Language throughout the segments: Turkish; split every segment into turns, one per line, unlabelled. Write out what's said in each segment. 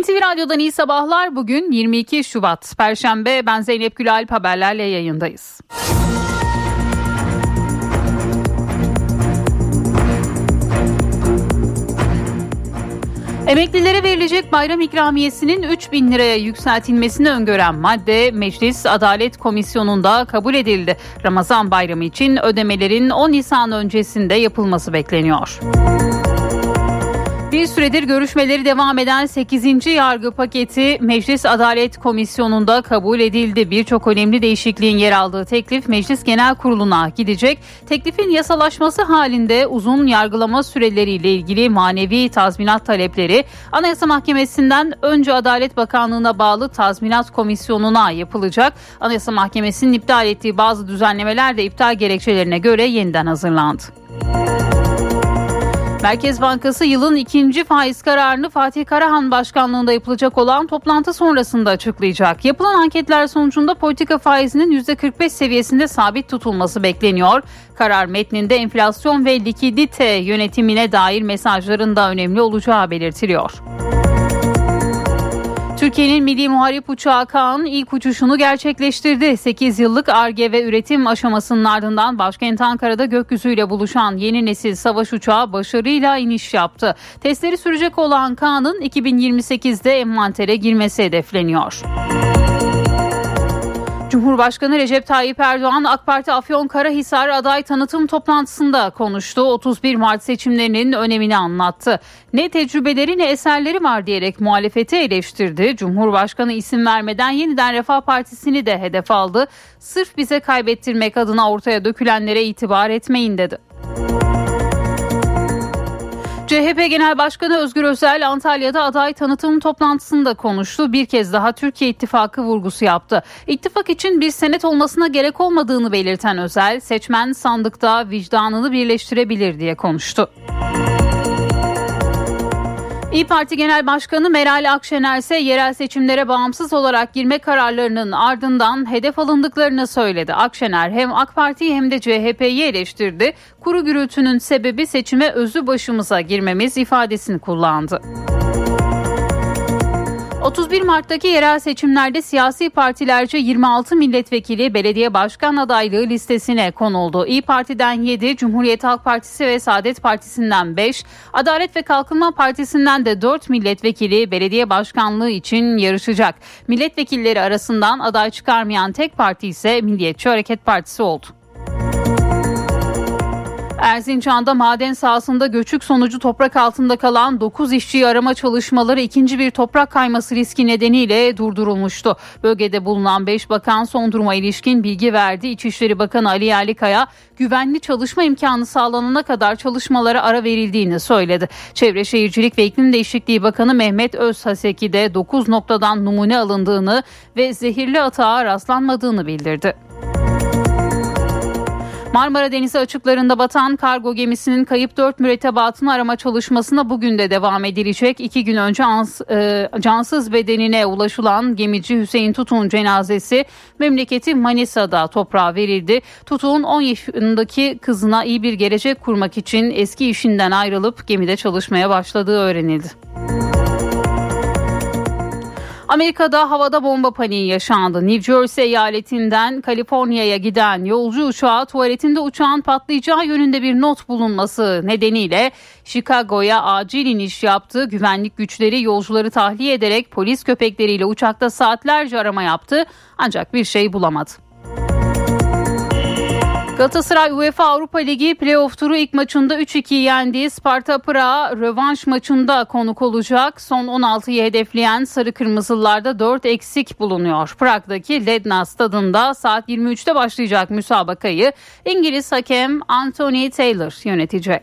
NTV Radyo'dan iyi sabahlar. Bugün 22 Şubat Perşembe. Ben Zeynep Gülalp haberlerle yayındayız. Emeklilere verilecek bayram ikramiyesinin 3 bin liraya yükseltilmesini öngören madde Meclis Adalet Komisyonu'nda kabul edildi. Ramazan bayramı için ödemelerin 10 Nisan öncesinde yapılması bekleniyor. Bir süredir görüşmeleri devam eden 8. yargı paketi Meclis Adalet Komisyonu'nda kabul edildi. Birçok önemli değişikliğin yer aldığı teklif Meclis Genel Kurulu'na gidecek. Teklifin yasalaşması halinde uzun yargılama süreleriyle ilgili manevi tazminat talepleri Anayasa Mahkemesi'nden önce Adalet Bakanlığı'na bağlı tazminat komisyonuna yapılacak. Anayasa Mahkemesi'nin iptal ettiği bazı düzenlemeler de iptal gerekçelerine göre yeniden hazırlandı. Merkez Bankası yılın ikinci faiz kararını Fatih Karahan başkanlığında yapılacak olan toplantı sonrasında açıklayacak. Yapılan anketler sonucunda politika faizinin %45 seviyesinde sabit tutulması bekleniyor. Karar metninde enflasyon ve likidite yönetimine dair mesajların da önemli olacağı belirtiliyor. Türkiye'nin milli muharip uçağı Kaan ilk uçuşunu gerçekleştirdi. 8 yıllık ARGE ve üretim aşamasının ardından başkent Ankara'da gökyüzüyle buluşan yeni nesil savaş uçağı başarıyla iniş yaptı. Testleri sürecek olan Kaan'ın 2028'de envantere girmesi hedefleniyor. Cumhurbaşkanı Recep Tayyip Erdoğan AK Parti Afyonkarahisar aday tanıtım toplantısında konuştu. 31 Mart seçimlerinin önemini anlattı. Ne tecrübeleri ne eserleri var diyerek muhalefeti eleştirdi. Cumhurbaşkanı isim vermeden yeniden Refah Partisi'ni de hedef aldı. Sırf bize kaybettirmek adına ortaya dökülenlere itibar etmeyin dedi. CHP Genel Başkanı Özgür Özel Antalya'da aday tanıtım toplantısında konuştu. Bir kez daha Türkiye İttifakı vurgusu yaptı. İttifak için bir senet olmasına gerek olmadığını belirten Özel, seçmen sandıkta vicdanını birleştirebilir diye konuştu. İyi Parti Genel Başkanı Meral Akşener ise yerel seçimlere bağımsız olarak girme kararlarının ardından hedef alındıklarını söyledi. Akşener hem AK Parti'yi hem de CHP'yi eleştirdi. Kuru gürültünün sebebi seçime özü başımıza girmemiz ifadesini kullandı. 31 Mart'taki yerel seçimlerde siyasi partilerce 26 milletvekili belediye başkan adaylığı listesine konuldu. İyi Parti'den 7, Cumhuriyet Halk Partisi ve Saadet Partisi'nden 5, Adalet ve Kalkınma Partisi'nden de 4 milletvekili belediye başkanlığı için yarışacak. Milletvekilleri arasından aday çıkarmayan tek parti ise Milliyetçi Hareket Partisi oldu. Erzincan'da maden sahasında göçük sonucu toprak altında kalan 9 işçiyi arama çalışmaları ikinci bir toprak kayması riski nedeniyle durdurulmuştu. Bölgede bulunan 5 bakan son duruma ilişkin bilgi verdi. İçişleri Bakanı Ali Yerlikaya güvenli çalışma imkanı sağlanana kadar çalışmalara ara verildiğini söyledi. Çevre Şehircilik ve İklim Değişikliği Bakanı Mehmet Özhaseki de 9 noktadan numune alındığını ve zehirli atağa rastlanmadığını bildirdi. Marmara Denizi açıklarında batan kargo gemisinin kayıp 4 mürettebatını arama çalışmasına bugün de devam edilecek. İki gün önce ans, e, cansız bedenine ulaşılan gemici Hüseyin Tutun cenazesi memleketi Manisa'da toprağa verildi. Tutun 10 yaşındaki kızına iyi bir gelecek kurmak için eski işinden ayrılıp gemide çalışmaya başladığı öğrenildi. Amerika'da havada bomba paniği yaşandı. New Jersey eyaletinden Kaliforniya'ya giden yolcu uçağı tuvaletinde uçağın patlayacağı yönünde bir not bulunması nedeniyle Chicago'ya acil iniş yaptı. Güvenlik güçleri yolcuları tahliye ederek polis köpekleriyle uçakta saatlerce arama yaptı ancak bir şey bulamadı. Galatasaray UEFA Avrupa Ligi playoff turu ilk maçında 3-2 yendiği Sparta Prag'a rövanş maçında konuk olacak. Son 16'yı hedefleyen Sarı Kırmızılılarda 4 eksik bulunuyor. Prag'daki Ledna stadında saat 23'te başlayacak müsabakayı İngiliz hakem Anthony Taylor yönetecek.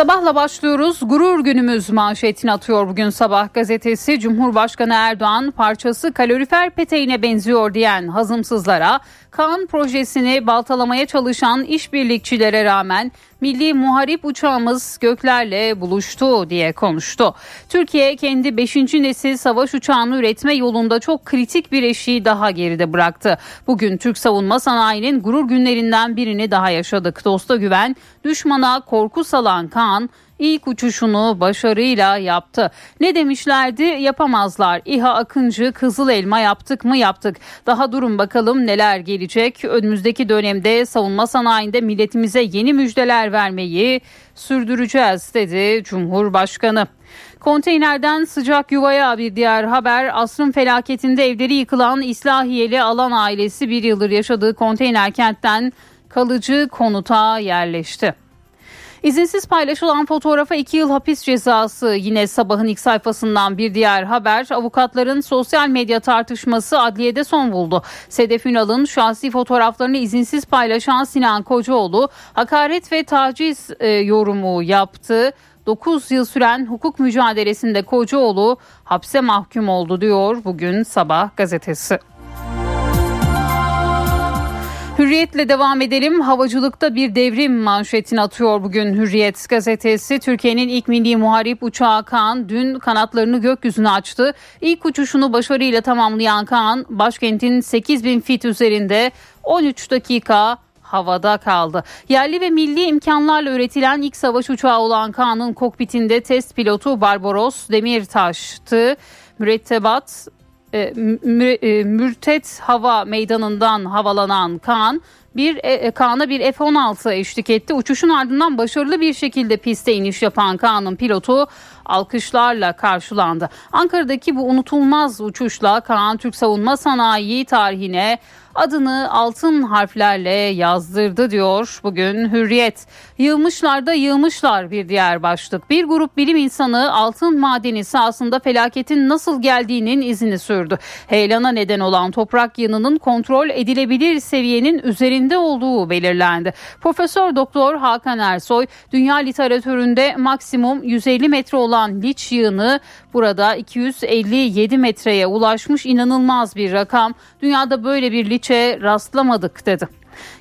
Sabahla başlıyoruz. Gurur günümüz manşetini atıyor bugün sabah gazetesi. Cumhurbaşkanı Erdoğan parçası kalorifer peteğine benziyor diyen hazımsızlara Kaan projesini baltalamaya çalışan işbirlikçilere rağmen milli muharip uçağımız göklerle buluştu diye konuştu. Türkiye kendi 5. nesil savaş uçağını üretme yolunda çok kritik bir eşiği daha geride bıraktı. Bugün Türk savunma sanayinin gurur günlerinden birini daha yaşadık. Dosta güven, düşmana korku salan Kaan ilk uçuşunu başarıyla yaptı. Ne demişlerdi? Yapamazlar. İHA Akıncı Kızıl Elma yaptık mı yaptık. Daha durun bakalım neler gelecek. Önümüzdeki dönemde savunma sanayinde milletimize yeni müjdeler vermeyi sürdüreceğiz dedi Cumhurbaşkanı. Konteynerden sıcak yuvaya bir diğer haber. Asrın felaketinde evleri yıkılan İslahiyeli Alan ailesi bir yıldır yaşadığı konteyner kentten kalıcı konuta yerleşti. İzinsiz paylaşılan fotoğrafa 2 yıl hapis cezası yine sabahın ilk sayfasından bir diğer haber. Avukatların sosyal medya tartışması adliyede son buldu. Sedef Ünal'ın şahsi fotoğraflarını izinsiz paylaşan Sinan Kocaoğlu hakaret ve taciz e, yorumu yaptı. 9 yıl süren hukuk mücadelesinde Kocaoğlu hapse mahkum oldu diyor bugün Sabah gazetesi. Hürriyetle devam edelim. Havacılıkta bir devrim manşetini atıyor bugün Hürriyet gazetesi. Türkiye'nin ilk milli muharip uçağı Kaan dün kanatlarını gökyüzüne açtı. İlk uçuşunu başarıyla tamamlayan Kaan başkentin 8000 fit üzerinde 13 dakika havada kaldı. Yerli ve milli imkanlarla üretilen ilk savaş uçağı olan Kaan'ın kokpitinde test pilotu Barbaros Demirtaş'tı. Mürettebat e, e, Mürtet Hava Meydanı'ndan havalanan Kaan bir e, e Kaan'a bir F-16 eşlik etti. Uçuşun ardından başarılı bir şekilde piste iniş yapan Kaan'ın pilotu alkışlarla karşılandı. Ankara'daki bu unutulmaz uçuşla Kaan Türk savunma sanayi tarihine adını altın harflerle yazdırdı diyor bugün Hürriyet. Yığmışlar da yığmışlar bir diğer başlık. Bir grup bilim insanı altın madeni sahasında felaketin nasıl geldiğinin izini sürdü. Heyelana neden olan toprak yığınının kontrol edilebilir seviyenin üzerinde olduğu belirlendi. Profesör Doktor Hakan Ersoy dünya literatüründe maksimum 150 metre olan liç yığını burada 257 metreye ulaşmış inanılmaz bir rakam. Dünyada böyle bir liç hiçe rastlamadık dedi.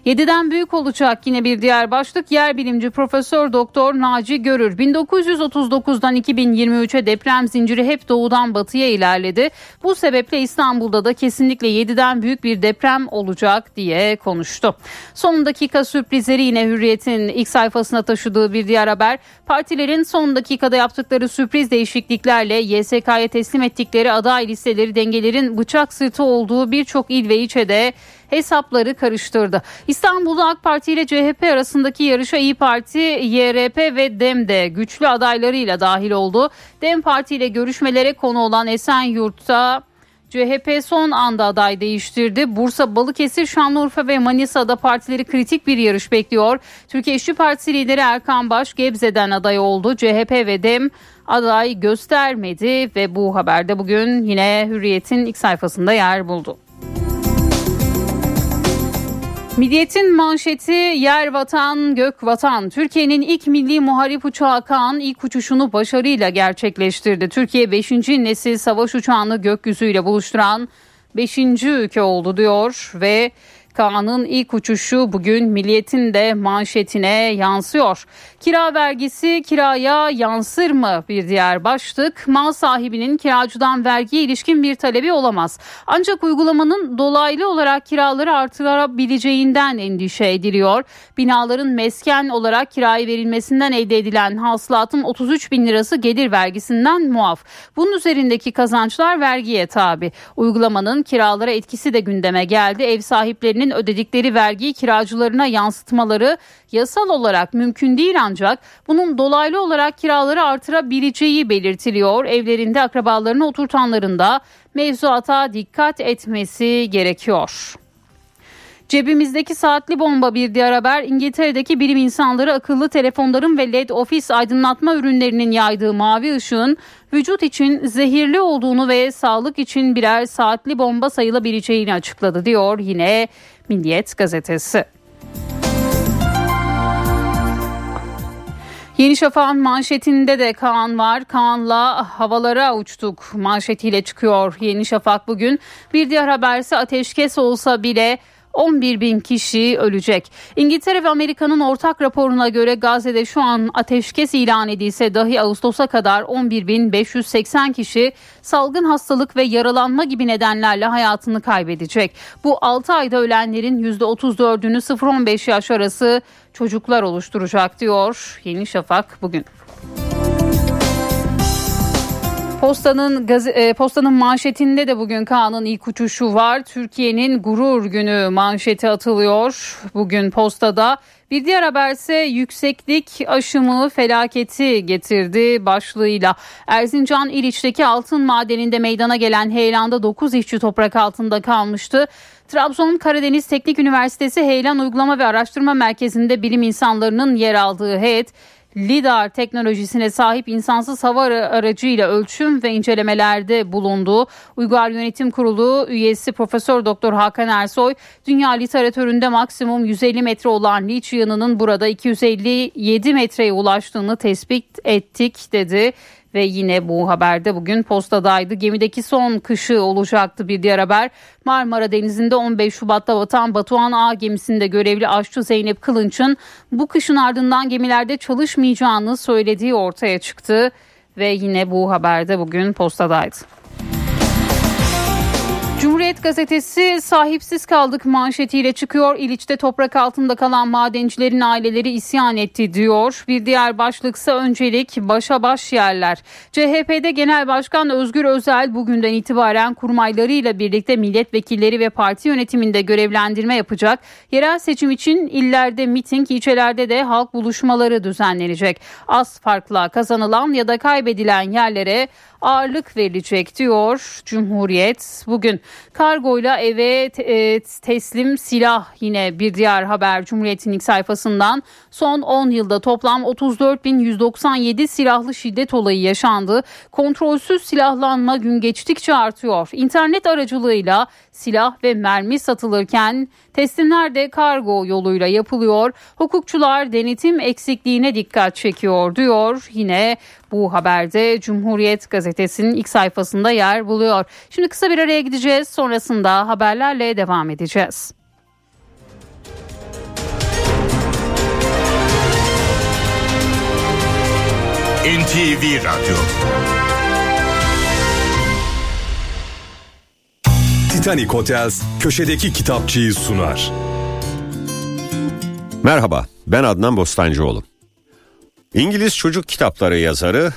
7'den büyük olacak yine bir diğer başlık yer bilimci Profesör Doktor Naci Görür. 1939'dan 2023'e deprem zinciri hep doğudan batıya ilerledi. Bu sebeple İstanbul'da da kesinlikle 7'den büyük bir deprem olacak diye konuştu. Son dakika sürprizleri yine Hürriyet'in ilk sayfasına taşıdığı bir diğer haber. Partilerin son dakikada yaptıkları sürpriz değişikliklerle YSK'ya teslim ettikleri aday listeleri dengelerin bıçak sırtı olduğu birçok il ve ilçede hesapları karıştırdı. İstanbul'da AK Parti ile CHP arasındaki yarışa İyi Parti, YRP ve DEM de güçlü adaylarıyla dahil oldu. DEM Parti ile görüşmelere konu olan Esenyurt'ta CHP son anda aday değiştirdi. Bursa, Balıkesir, Şanlıurfa ve Manisa'da partileri kritik bir yarış bekliyor. Türkiye İşçi Partisi lideri Erkan Baş Gebze'den aday oldu. CHP ve DEM aday göstermedi ve bu haberde bugün yine Hürriyet'in ilk sayfasında yer buldu. Milliyet'in manşeti yer vatan gök vatan. Türkiye'nin ilk milli muharip uçağı Kaan ilk uçuşunu başarıyla gerçekleştirdi. Türkiye 5. nesil savaş uçağını gökyüzüyle buluşturan 5. ülke oldu diyor ve Kaan'ın ilk uçuşu bugün Milliyet'in de manşetine yansıyor. Kira vergisi kiraya yansır mı bir diğer başlık. Mal sahibinin kiracıdan vergiye ilişkin bir talebi olamaz. Ancak uygulamanın dolaylı olarak kiraları artırabileceğinden endişe ediliyor. Binaların mesken olarak kiraya verilmesinden elde edilen hasılatın 33 bin lirası gelir vergisinden muaf. Bunun üzerindeki kazançlar vergiye tabi. Uygulamanın kiralara etkisi de gündeme geldi. Ev sahiplerinin ödedikleri vergiyi kiracılarına yansıtmaları yasal olarak mümkün değil ancak bunun dolaylı olarak kiraları artırabileceği belirtiliyor. Evlerinde akrabalarını oturtanların da mevzuata dikkat etmesi gerekiyor. Cebimizdeki saatli bomba bir diğer haber İngiltere'deki bilim insanları akıllı telefonların ve led ofis aydınlatma ürünlerinin yaydığı mavi ışığın vücut için zehirli olduğunu ve sağlık için birer saatli bomba sayılabileceğini açıkladı diyor yine Milliyet gazetesi. Yeni Şafak'ın manşetinde de Kaan var. Kaan'la havalara uçtuk manşetiyle çıkıyor Yeni Şafak bugün. Bir diğer haberse ateşkes olsa bile 11 bin kişi ölecek. İngiltere ve Amerika'nın ortak raporuna göre Gazze'de şu an ateşkes ilan edilse dahi Ağustos'a kadar 11 bin 580 kişi salgın hastalık ve yaralanma gibi nedenlerle hayatını kaybedecek. Bu 6 ayda ölenlerin %34'ünü 0-15 yaş arası çocuklar oluşturacak diyor Yeni Şafak bugün. Postanın e, postanın manşetinde de bugün Kaan'ın ilk uçuşu var. Türkiye'nin gurur günü manşeti atılıyor. Bugün postada bir diğer haberse yükseklik aşımı felaketi getirdi başlığıyla. Erzincan İliç'teki altın madeninde meydana gelen heyelanda 9 işçi toprak altında kalmıştı. Trabzon Karadeniz Teknik Üniversitesi Heyelan Uygulama ve Araştırma Merkezi'nde bilim insanlarının yer aldığı heyet LIDAR teknolojisine sahip insansız hava aracıyla ölçüm ve incelemelerde bulundu. Uygar Yönetim Kurulu üyesi Profesör Doktor Hakan Ersoy, dünya literatüründe maksimum 150 metre olan liç yığınının burada 257 metreye ulaştığını tespit ettik dedi ve yine bu haberde bugün postadaydı. Gemideki son kışı olacaktı bir diğer haber. Marmara Denizi'nde 15 Şubat'ta batan Batuhan A gemisinde görevli aşçı Zeynep Kılınç'ın bu kışın ardından gemilerde çalışmayacağını söylediği ortaya çıktı ve yine bu haberde bugün postadaydı. Cumhuriyet gazetesi sahipsiz kaldık manşetiyle çıkıyor. İliç'te toprak altında kalan madencilerin aileleri isyan etti diyor. Bir diğer başlıksa öncelik başa baş yerler. CHP'de Genel Başkan Özgür Özel bugünden itibaren kurmaylarıyla birlikte milletvekilleri ve parti yönetiminde görevlendirme yapacak. Yerel seçim için illerde miting, ilçelerde de halk buluşmaları düzenlenecek. Az farkla kazanılan ya da kaybedilen yerlere ağırlık verilecek diyor Cumhuriyet. Bugün kargoyla eve e, teslim silah yine bir diğer haber Cumhuriyet'in ilk sayfasından. Son 10 yılda toplam 34.197 silahlı şiddet olayı yaşandı. Kontrolsüz silahlanma gün geçtikçe artıyor. İnternet aracılığıyla silah ve mermi satılırken teslimler de kargo yoluyla yapılıyor. Hukukçular denetim eksikliğine dikkat çekiyor diyor. Yine bu haberde Cumhuriyet gazetesinin ilk sayfasında yer buluyor. Şimdi kısa bir araya gideceğiz. Sonrasında haberlerle devam edeceğiz.
NTV Radyo
Titanic Hotels köşedeki kitapçıyı sunar.
Merhaba, ben Adnan Bostancıoğlu. İngiliz çocuk kitapları yazarı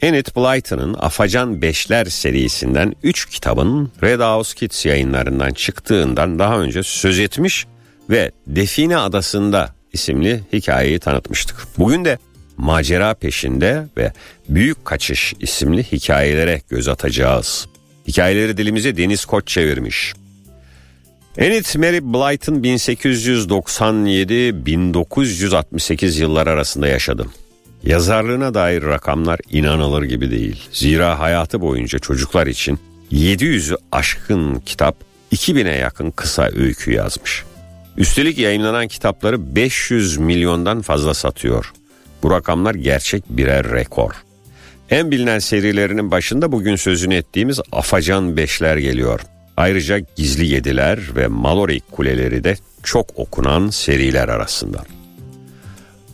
Enid Blyton'ın Afacan Beşler serisinden 3 kitabın Red House Kids yayınlarından çıktığından daha önce söz etmiş ve Define Adası'nda isimli hikayeyi tanıtmıştık. Bugün de Macera Peşinde ve Büyük Kaçış isimli hikayelere göz atacağız. Hikayeleri dilimize Deniz Koç çevirmiş. Enid Mary Blyton 1897-1968 yıllar arasında yaşadı. Yazarlığına dair rakamlar inanılır gibi değil. Zira hayatı boyunca çocuklar için 700'ü aşkın kitap, 2000'e yakın kısa öykü yazmış. Üstelik yayınlanan kitapları 500 milyondan fazla satıyor. Bu rakamlar gerçek birer rekor. En bilinen serilerinin başında bugün sözünü ettiğimiz Afacan Beşler geliyor. Ayrıca Gizli Yediler ve Malorik Kuleleri de çok okunan seriler arasında.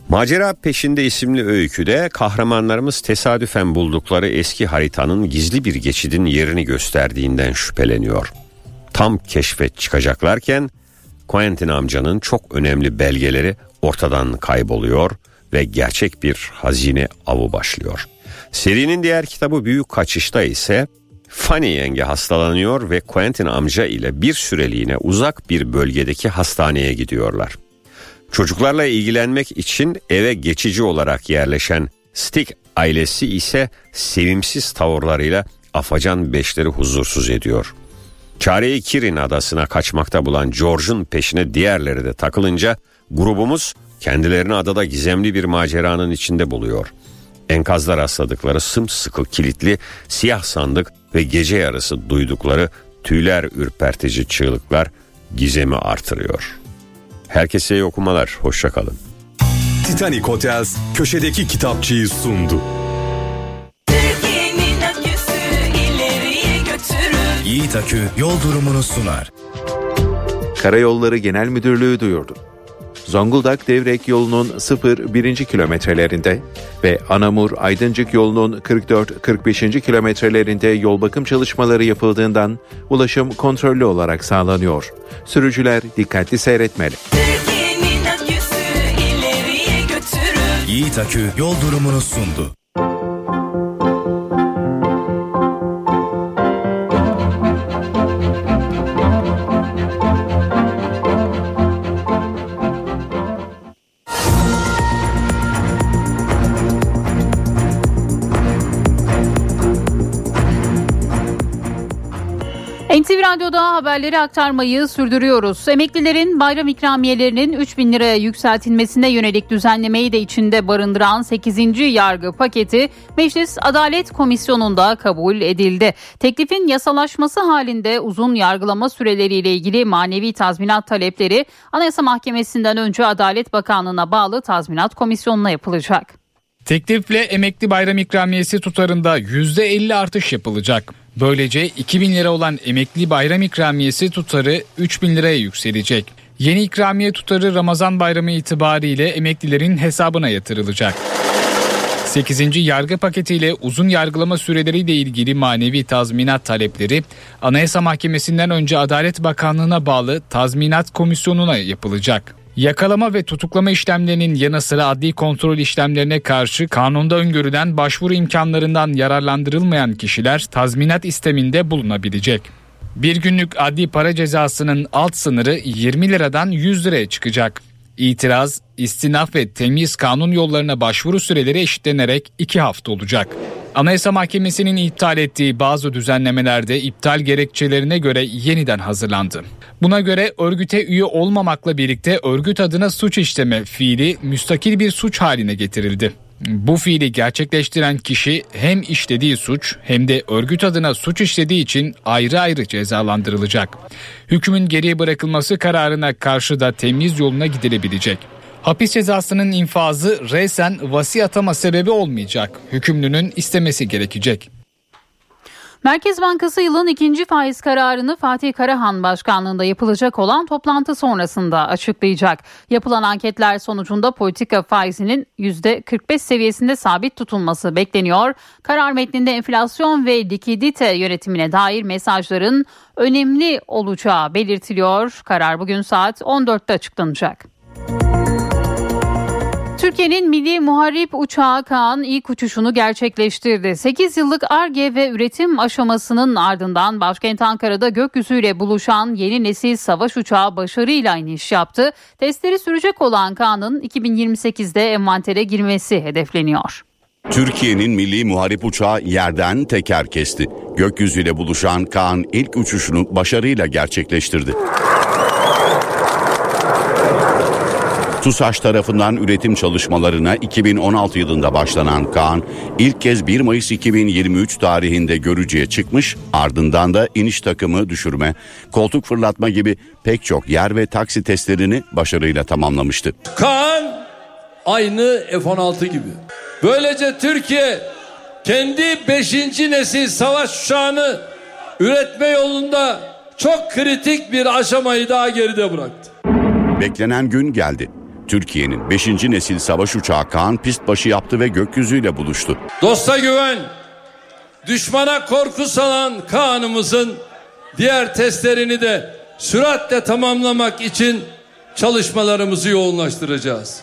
Macera Peşinde isimli öyküde kahramanlarımız tesadüfen buldukları eski haritanın gizli bir geçidin yerini gösterdiğinden şüpheleniyor. Tam keşfet çıkacaklarken Quentin amcanın çok önemli belgeleri ortadan kayboluyor ve gerçek bir hazine avı başlıyor. Serinin diğer kitabı Büyük Kaçış'ta ise Fanny yenge hastalanıyor ve Quentin amca ile bir süreliğine uzak bir bölgedeki hastaneye gidiyorlar. Çocuklarla ilgilenmek için eve geçici olarak yerleşen Stick ailesi ise sevimsiz tavırlarıyla afacan beşleri huzursuz ediyor. Çareyi Kirin adasına kaçmakta bulan George'un peşine diğerleri de takılınca grubumuz kendilerini adada gizemli bir maceranın içinde buluyor. Enkazda rastladıkları sımsıkı kilitli siyah sandık ve gece yarısı duydukları tüyler ürpertici çığlıklar gizemi artırıyor. Herkese iyi okumalar, hoşçakalın.
Titanic Hotels köşedeki kitapçıyı sundu.
Yiğit Akü yol durumunu sunar.
Karayolları Genel Müdürlüğü duyurdu. Zonguldak Devrek yolunun 0-1. kilometrelerinde ve Anamur Aydıncık yolunun 44-45. kilometrelerinde yol bakım çalışmaları yapıldığından ulaşım kontrollü olarak sağlanıyor. Sürücüler dikkatli seyretmeli.
Yiğit Akü yol durumunu sundu.
Radyo'da haberleri aktarmayı sürdürüyoruz. Emeklilerin bayram ikramiyelerinin 3 bin liraya yükseltilmesine yönelik düzenlemeyi de içinde barındıran 8. yargı paketi Meclis Adalet Komisyonu'nda kabul edildi. Teklifin yasalaşması halinde uzun yargılama süreleriyle ilgili manevi tazminat talepleri Anayasa Mahkemesi'nden önce Adalet Bakanlığı'na bağlı tazminat komisyonuna yapılacak.
Teklifle emekli bayram ikramiyesi tutarında %50 artış yapılacak. Böylece 2000 lira olan emekli bayram ikramiyesi tutarı 3000 liraya yükselecek. Yeni ikramiye tutarı Ramazan bayramı itibariyle emeklilerin hesabına yatırılacak. 8. yargı paketiyle uzun yargılama süreleriyle ilgili manevi tazminat talepleri Anayasa Mahkemesi'nden önce Adalet Bakanlığı'na bağlı tazminat komisyonuna yapılacak. Yakalama ve tutuklama işlemlerinin yanı sıra adli kontrol işlemlerine karşı kanunda öngörülen başvuru imkanlarından yararlandırılmayan kişiler tazminat isteminde bulunabilecek. Bir günlük adli para cezasının alt sınırı 20 liradan 100 liraya çıkacak. İtiraz, istinaf ve temiz kanun yollarına başvuru süreleri eşitlenerek 2 hafta olacak. Anayasa Mahkemesi'nin iptal ettiği bazı düzenlemelerde iptal gerekçelerine göre yeniden hazırlandı. Buna göre örgüte üye olmamakla birlikte örgüt adına suç işleme fiili müstakil bir suç haline getirildi. Bu fiili gerçekleştiren kişi hem işlediği suç hem de örgüt adına suç işlediği için ayrı ayrı cezalandırılacak. Hükmün geriye bırakılması kararına karşı da temiz yoluna gidilebilecek. Hapis cezasının infazı resen vasi atama sebebi olmayacak. Hükümlünün istemesi gerekecek.
Merkez Bankası yılın ikinci faiz kararını Fatih Karahan başkanlığında yapılacak olan toplantı sonrasında açıklayacak. Yapılan anketler sonucunda politika faizinin %45 seviyesinde sabit tutulması bekleniyor. Karar metninde enflasyon ve likidite yönetimine dair mesajların önemli olacağı belirtiliyor. Karar bugün saat 14'te açıklanacak. Türkiye'nin milli muharip uçağı Kaan ilk uçuşunu gerçekleştirdi. 8 yıllık ARGE ve üretim aşamasının ardından başkent Ankara'da gökyüzüyle buluşan yeni nesil savaş uçağı başarıyla iniş yaptı. Testleri sürecek olan Kaan'ın 2028'de envantere girmesi hedefleniyor.
Türkiye'nin milli muharip uçağı yerden teker kesti. Gökyüzüyle buluşan Kaan ilk uçuşunu başarıyla gerçekleştirdi. TUSAŞ tarafından üretim çalışmalarına 2016 yılında başlanan Kaan ilk kez 1 Mayıs 2023 tarihinde görücüye çıkmış ardından da iniş takımı düşürme, koltuk fırlatma gibi pek çok yer ve taksi testlerini başarıyla tamamlamıştı.
Kaan aynı F-16 gibi. Böylece Türkiye kendi 5. nesil savaş uçağını üretme yolunda çok kritik bir aşamayı daha geride bıraktı.
Beklenen gün geldi. Türkiye'nin 5. nesil savaş uçağı Kaan pist başı yaptı ve gökyüzüyle buluştu.
Dosta güven, düşmana korku salan Kaan'ımızın diğer testlerini de süratle tamamlamak için çalışmalarımızı yoğunlaştıracağız.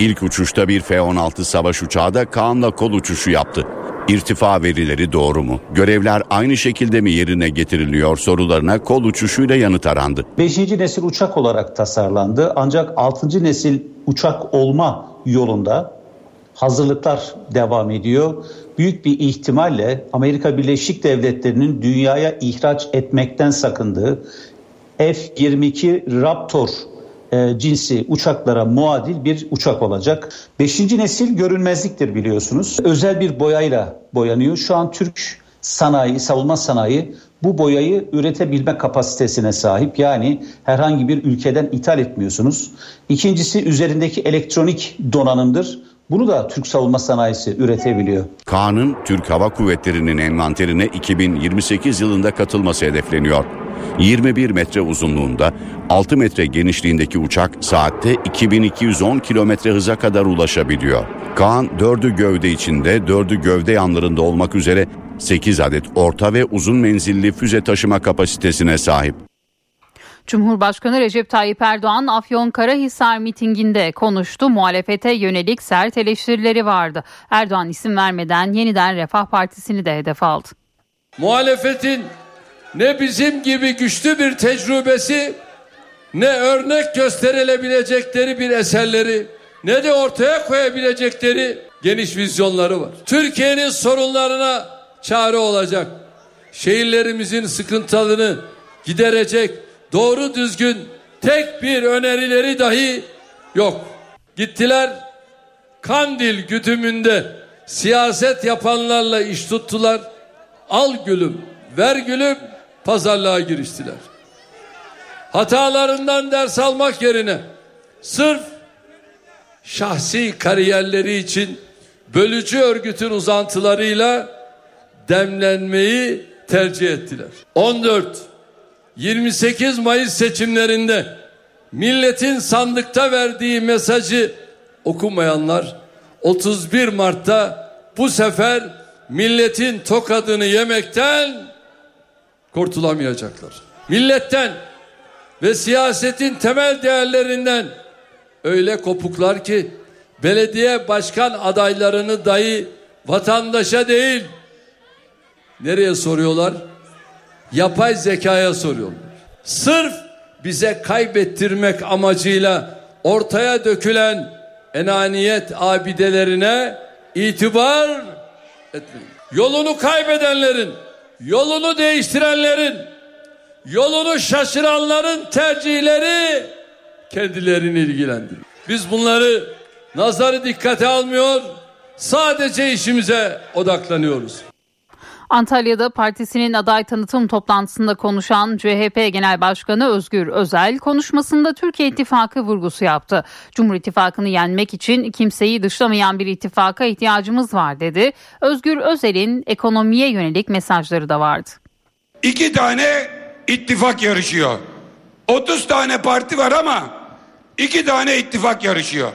İlk uçuşta bir F-16 savaş uçağı da Kaan'la kol uçuşu yaptı. İrtifa verileri doğru mu? Görevler aynı şekilde mi yerine getiriliyor sorularına kol uçuşuyla yanıt arandı.
5. nesil uçak olarak tasarlandı ancak 6. nesil uçak olma yolunda hazırlıklar devam ediyor. Büyük bir ihtimalle Amerika Birleşik Devletleri'nin dünyaya ihraç etmekten sakındığı F-22 Raptor e, cinsi uçaklara muadil bir uçak olacak. Beşinci nesil görünmezliktir biliyorsunuz. Özel bir boyayla boyanıyor. Şu an Türk sanayi, savunma sanayi bu boyayı üretebilme kapasitesine sahip. Yani herhangi bir ülkeden ithal etmiyorsunuz. İkincisi üzerindeki elektronik donanımdır. Bunu da Türk savunma sanayisi üretebiliyor.
Kaan'ın Türk Hava Kuvvetleri'nin envanterine 2028 yılında katılması hedefleniyor. 21 metre uzunluğunda 6 metre genişliğindeki uçak saatte 2210 kilometre hıza kadar ulaşabiliyor. Kaan 4'ü gövde içinde 4'ü gövde yanlarında olmak üzere 8 adet orta ve uzun menzilli füze taşıma kapasitesine sahip.
Cumhurbaşkanı Recep Tayyip Erdoğan Afyonkarahisar mitinginde konuştu. Muhalefete yönelik sert eleştirileri vardı. Erdoğan isim vermeden yeniden Refah Partisi'ni de hedef aldı.
Muhalefetin ne bizim gibi güçlü bir tecrübesi ne örnek gösterilebilecekleri bir eserleri ne de ortaya koyabilecekleri geniş vizyonları var. Türkiye'nin sorunlarına çare olacak. Şehirlerimizin sıkıntılarını giderecek doğru düzgün tek bir önerileri dahi yok. Gittiler Kandil güdümünde siyaset yapanlarla iş tuttular. Al gülüm, ver gülüm pazarlığa giriştiler. Hatalarından ders almak yerine sırf şahsi kariyerleri için bölücü örgütün uzantılarıyla demlenmeyi tercih ettiler. 14 28 Mayıs seçimlerinde milletin sandıkta verdiği mesajı okumayanlar 31 Mart'ta bu sefer milletin tokadını yemekten kurtulamayacaklar. Milletten ve siyasetin temel değerlerinden öyle kopuklar ki belediye başkan adaylarını dahi vatandaşa değil nereye soruyorlar? Yapay zekaya soruyorlar. Sırf bize kaybettirmek amacıyla ortaya dökülen enaniyet abidelerine itibar etmeyin. Yolunu kaybedenlerin, yolunu değiştirenlerin, yolunu şaşıranların tercihleri kendilerini ilgilendirir. Biz bunları nazarı dikkate almıyor, sadece işimize odaklanıyoruz.
Antalya'da partisinin aday tanıtım toplantısında konuşan CHP Genel Başkanı Özgür Özel konuşmasında Türkiye İttifakı vurgusu yaptı. Cumhur İttifakı'nı yenmek için kimseyi dışlamayan bir ittifaka ihtiyacımız var dedi. Özgür Özel'in ekonomiye yönelik mesajları da vardı.
İki tane ittifak yarışıyor. 30 tane parti var ama iki tane ittifak yarışıyor.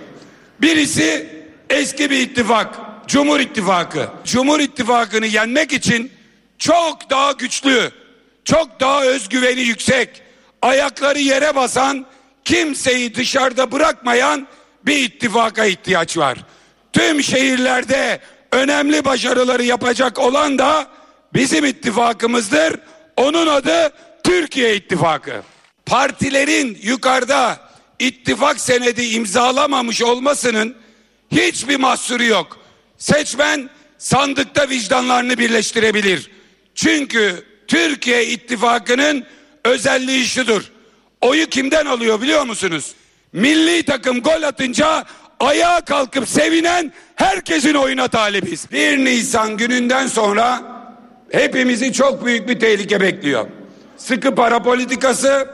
Birisi eski bir ittifak. Cumhur İttifakı. Cumhur İttifakı'nı yenmek için çok daha güçlü, çok daha özgüveni yüksek, ayakları yere basan, kimseyi dışarıda bırakmayan bir ittifaka ihtiyaç var. Tüm şehirlerde önemli başarıları yapacak olan da bizim ittifakımızdır. Onun adı Türkiye İttifakı. Partilerin yukarıda ittifak senedi imzalamamış olmasının hiçbir mahsuru yok. Seçmen sandıkta vicdanlarını birleştirebilir. Çünkü Türkiye İttifakı'nın özelliği şudur. Oyu kimden alıyor biliyor musunuz? Milli takım gol atınca ayağa kalkıp sevinen herkesin oyuna talibiz. 1 Nisan gününden sonra hepimizi çok büyük bir tehlike bekliyor. Sıkı para politikası,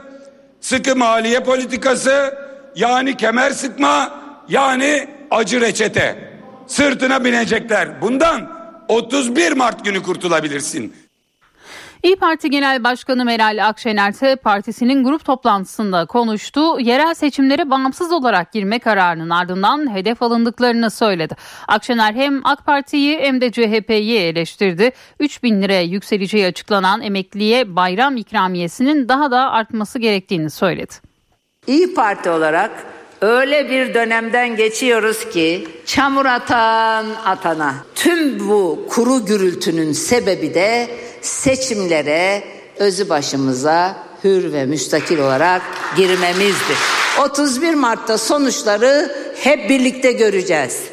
sıkı maliye politikası, yani kemer sıkma, yani acı reçete. Sırtına binecekler. Bundan 31 Mart günü kurtulabilirsin.
İyi Parti Genel Başkanı Meral Akşener ise partisinin grup toplantısında konuştu. Yerel seçimlere bağımsız olarak girme kararının ardından hedef alındıklarını söyledi. Akşener hem AK Parti'yi hem de CHP'yi eleştirdi. 3 bin liraya yükseleceği açıklanan emekliye bayram ikramiyesinin daha da artması gerektiğini söyledi.
İyi Parti olarak öyle bir dönemden geçiyoruz ki çamur atan atana. Tüm bu kuru gürültünün sebebi de seçimlere özü başımıza hür ve müstakil olarak girmemizdir. 31 Mart'ta sonuçları hep birlikte göreceğiz.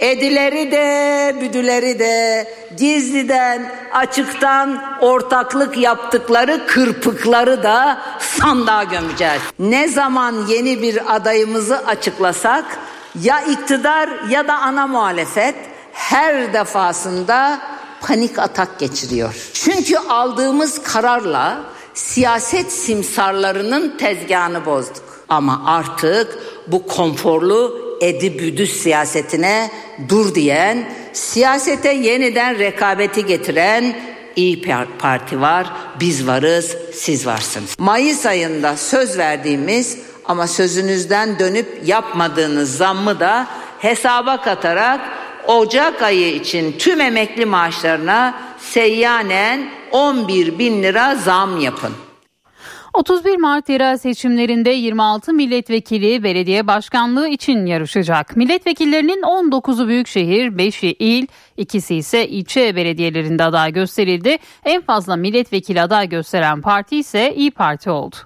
Edileri de, büdüleri de, gizliden, açıktan ortaklık yaptıkları kırpıkları da sandığa gömeceğiz. Ne zaman yeni bir adayımızı açıklasak ya iktidar ya da ana muhalefet her defasında panik atak geçiriyor. Çünkü aldığımız kararla siyaset simsarlarının tezgahını bozduk. Ama artık bu konforlu edi büdü siyasetine dur diyen, siyasete yeniden rekabeti getiren İyi Parti var, biz varız, siz varsınız. Mayıs ayında söz verdiğimiz ama sözünüzden dönüp yapmadığınız zammı da hesaba katarak Ocak ayı için tüm emekli maaşlarına seyyanen 11 bin lira zam yapın.
31 Mart yerel seçimlerinde 26 milletvekili belediye başkanlığı için yarışacak. Milletvekillerinin 19'u büyükşehir, 5'i il, ikisi ise ilçe belediyelerinde aday gösterildi. En fazla milletvekili aday gösteren parti ise İyi Parti oldu.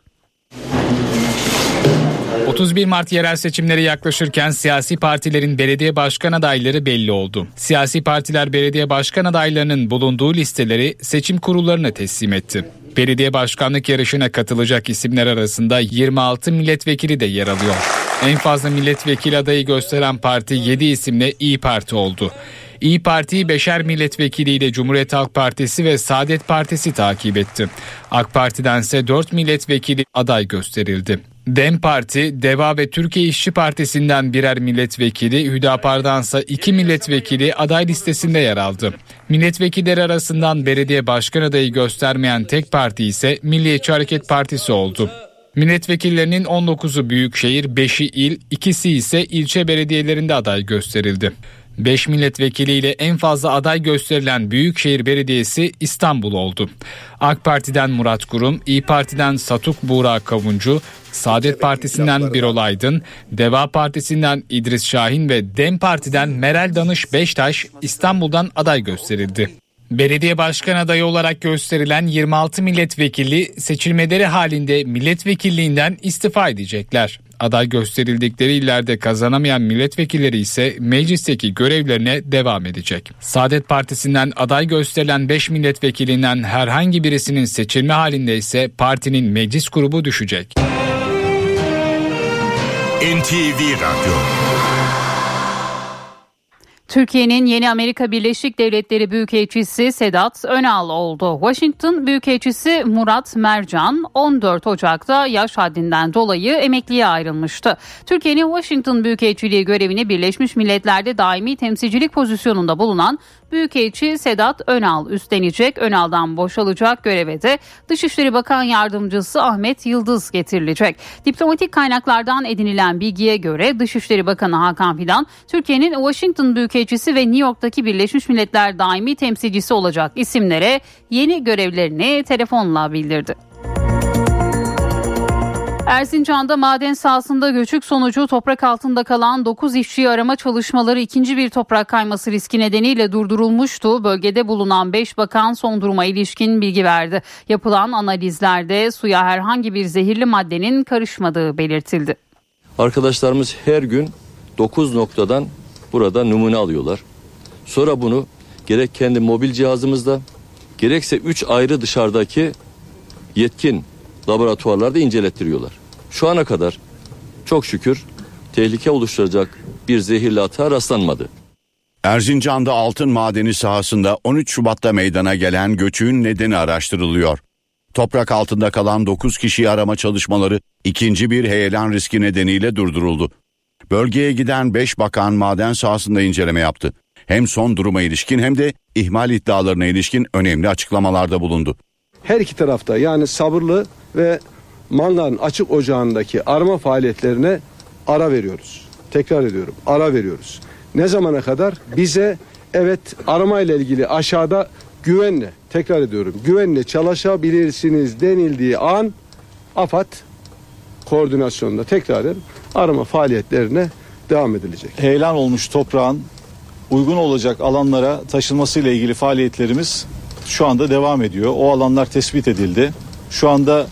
31 Mart yerel seçimleri yaklaşırken siyasi partilerin belediye başkan adayları belli oldu. Siyasi partiler belediye başkan adaylarının bulunduğu listeleri seçim kurullarına teslim etti. Belediye başkanlık yarışına katılacak isimler arasında 26 milletvekili de yer alıyor. En fazla milletvekili adayı gösteren parti 7 isimle İyi Parti oldu. İyi Parti'yi beşer milletvekiliyle Cumhuriyet Halk Partisi ve Saadet Partisi takip etti. AK Parti'dense 4 milletvekili aday gösterildi. DEM Parti, DEVA ve Türkiye İşçi Partisi'nden birer milletvekili, Hüdapar'dansa iki milletvekili aday listesinde yer aldı. Milletvekilleri arasından belediye başkan adayı göstermeyen tek parti ise Milliyetçi Hareket Partisi oldu. Milletvekillerinin 19'u büyükşehir, 5'i il, ikisi ise ilçe belediyelerinde aday gösterildi. 5 milletvekiliyle en fazla aday gösterilen Büyükşehir Belediyesi İstanbul oldu. AK Parti'den Murat Kurum, İyi Parti'den Satuk Buğra Kavuncu, Saadet Partisi'nden Birol Aydın, Deva Partisi'nden İdris Şahin ve DEM Parti'den Meral Danış Beştaş İstanbul'dan aday gösterildi. Belediye başkan adayı olarak gösterilen 26 milletvekili seçilmeleri halinde milletvekilliğinden istifa edecekler. Aday gösterildikleri illerde kazanamayan milletvekilleri ise meclisteki görevlerine devam edecek. Saadet Partisi'nden aday gösterilen 5 milletvekilinden herhangi birisinin seçilme halinde ise partinin meclis grubu düşecek.
NTV Radyo
Türkiye'nin yeni Amerika Birleşik Devletleri Büyükelçisi Sedat Önal oldu. Washington Büyükelçisi Murat Mercan 14 Ocak'ta yaş haddinden dolayı emekliye ayrılmıştı. Türkiye'nin Washington Büyükelçiliği görevini Birleşmiş Milletler'de daimi temsilcilik pozisyonunda bulunan Büyükelçi Sedat Önal üstlenecek. Önal'dan boşalacak göreve de Dışişleri Bakan Yardımcısı Ahmet Yıldız getirilecek. Diplomatik kaynaklardan edinilen bilgiye göre Dışişleri Bakanı Hakan Fidan, Türkiye'nin Washington Büyükelçisi ve New York'taki Birleşmiş Milletler daimi temsilcisi olacak isimlere yeni görevlerini telefonla bildirdi. Erzincan'da maden sahasında göçük sonucu toprak altında kalan 9 işçiyi arama çalışmaları ikinci bir toprak kayması riski nedeniyle durdurulmuştu. Bölgede bulunan 5 bakan son duruma ilişkin bilgi verdi. Yapılan analizlerde suya herhangi bir zehirli maddenin karışmadığı belirtildi.
Arkadaşlarımız her gün 9 noktadan burada numune alıyorlar. Sonra bunu gerek kendi mobil cihazımızda gerekse 3 ayrı dışarıdaki yetkin laboratuvarlarda incelettiriyorlar. Şu ana kadar çok şükür tehlike oluşturacak bir zehirli atığa rastlanmadı.
Erzincan'da altın madeni sahasında 13 Şubat'ta meydana gelen göçüğün nedeni araştırılıyor. Toprak altında kalan 9 kişiyi arama çalışmaları ikinci bir heyelan riski nedeniyle durduruldu. Bölgeye giden 5 bakan maden sahasında inceleme yaptı. Hem son duruma ilişkin hem de ihmal iddialarına ilişkin önemli açıklamalarda bulundu.
Her iki tarafta yani sabırlı ve Mangan açık ocağındaki arama faaliyetlerine ara veriyoruz. Tekrar ediyorum ara veriyoruz. Ne zamana kadar? Bize evet arama ile ilgili aşağıda güvenle tekrar ediyorum güvenle çalışabilirsiniz denildiği an AFAD koordinasyonunda tekrar arama faaliyetlerine devam edilecek.
Heyelan olmuş toprağın uygun olacak alanlara taşınmasıyla ilgili faaliyetlerimiz şu anda devam ediyor. O alanlar tespit edildi. Şu anda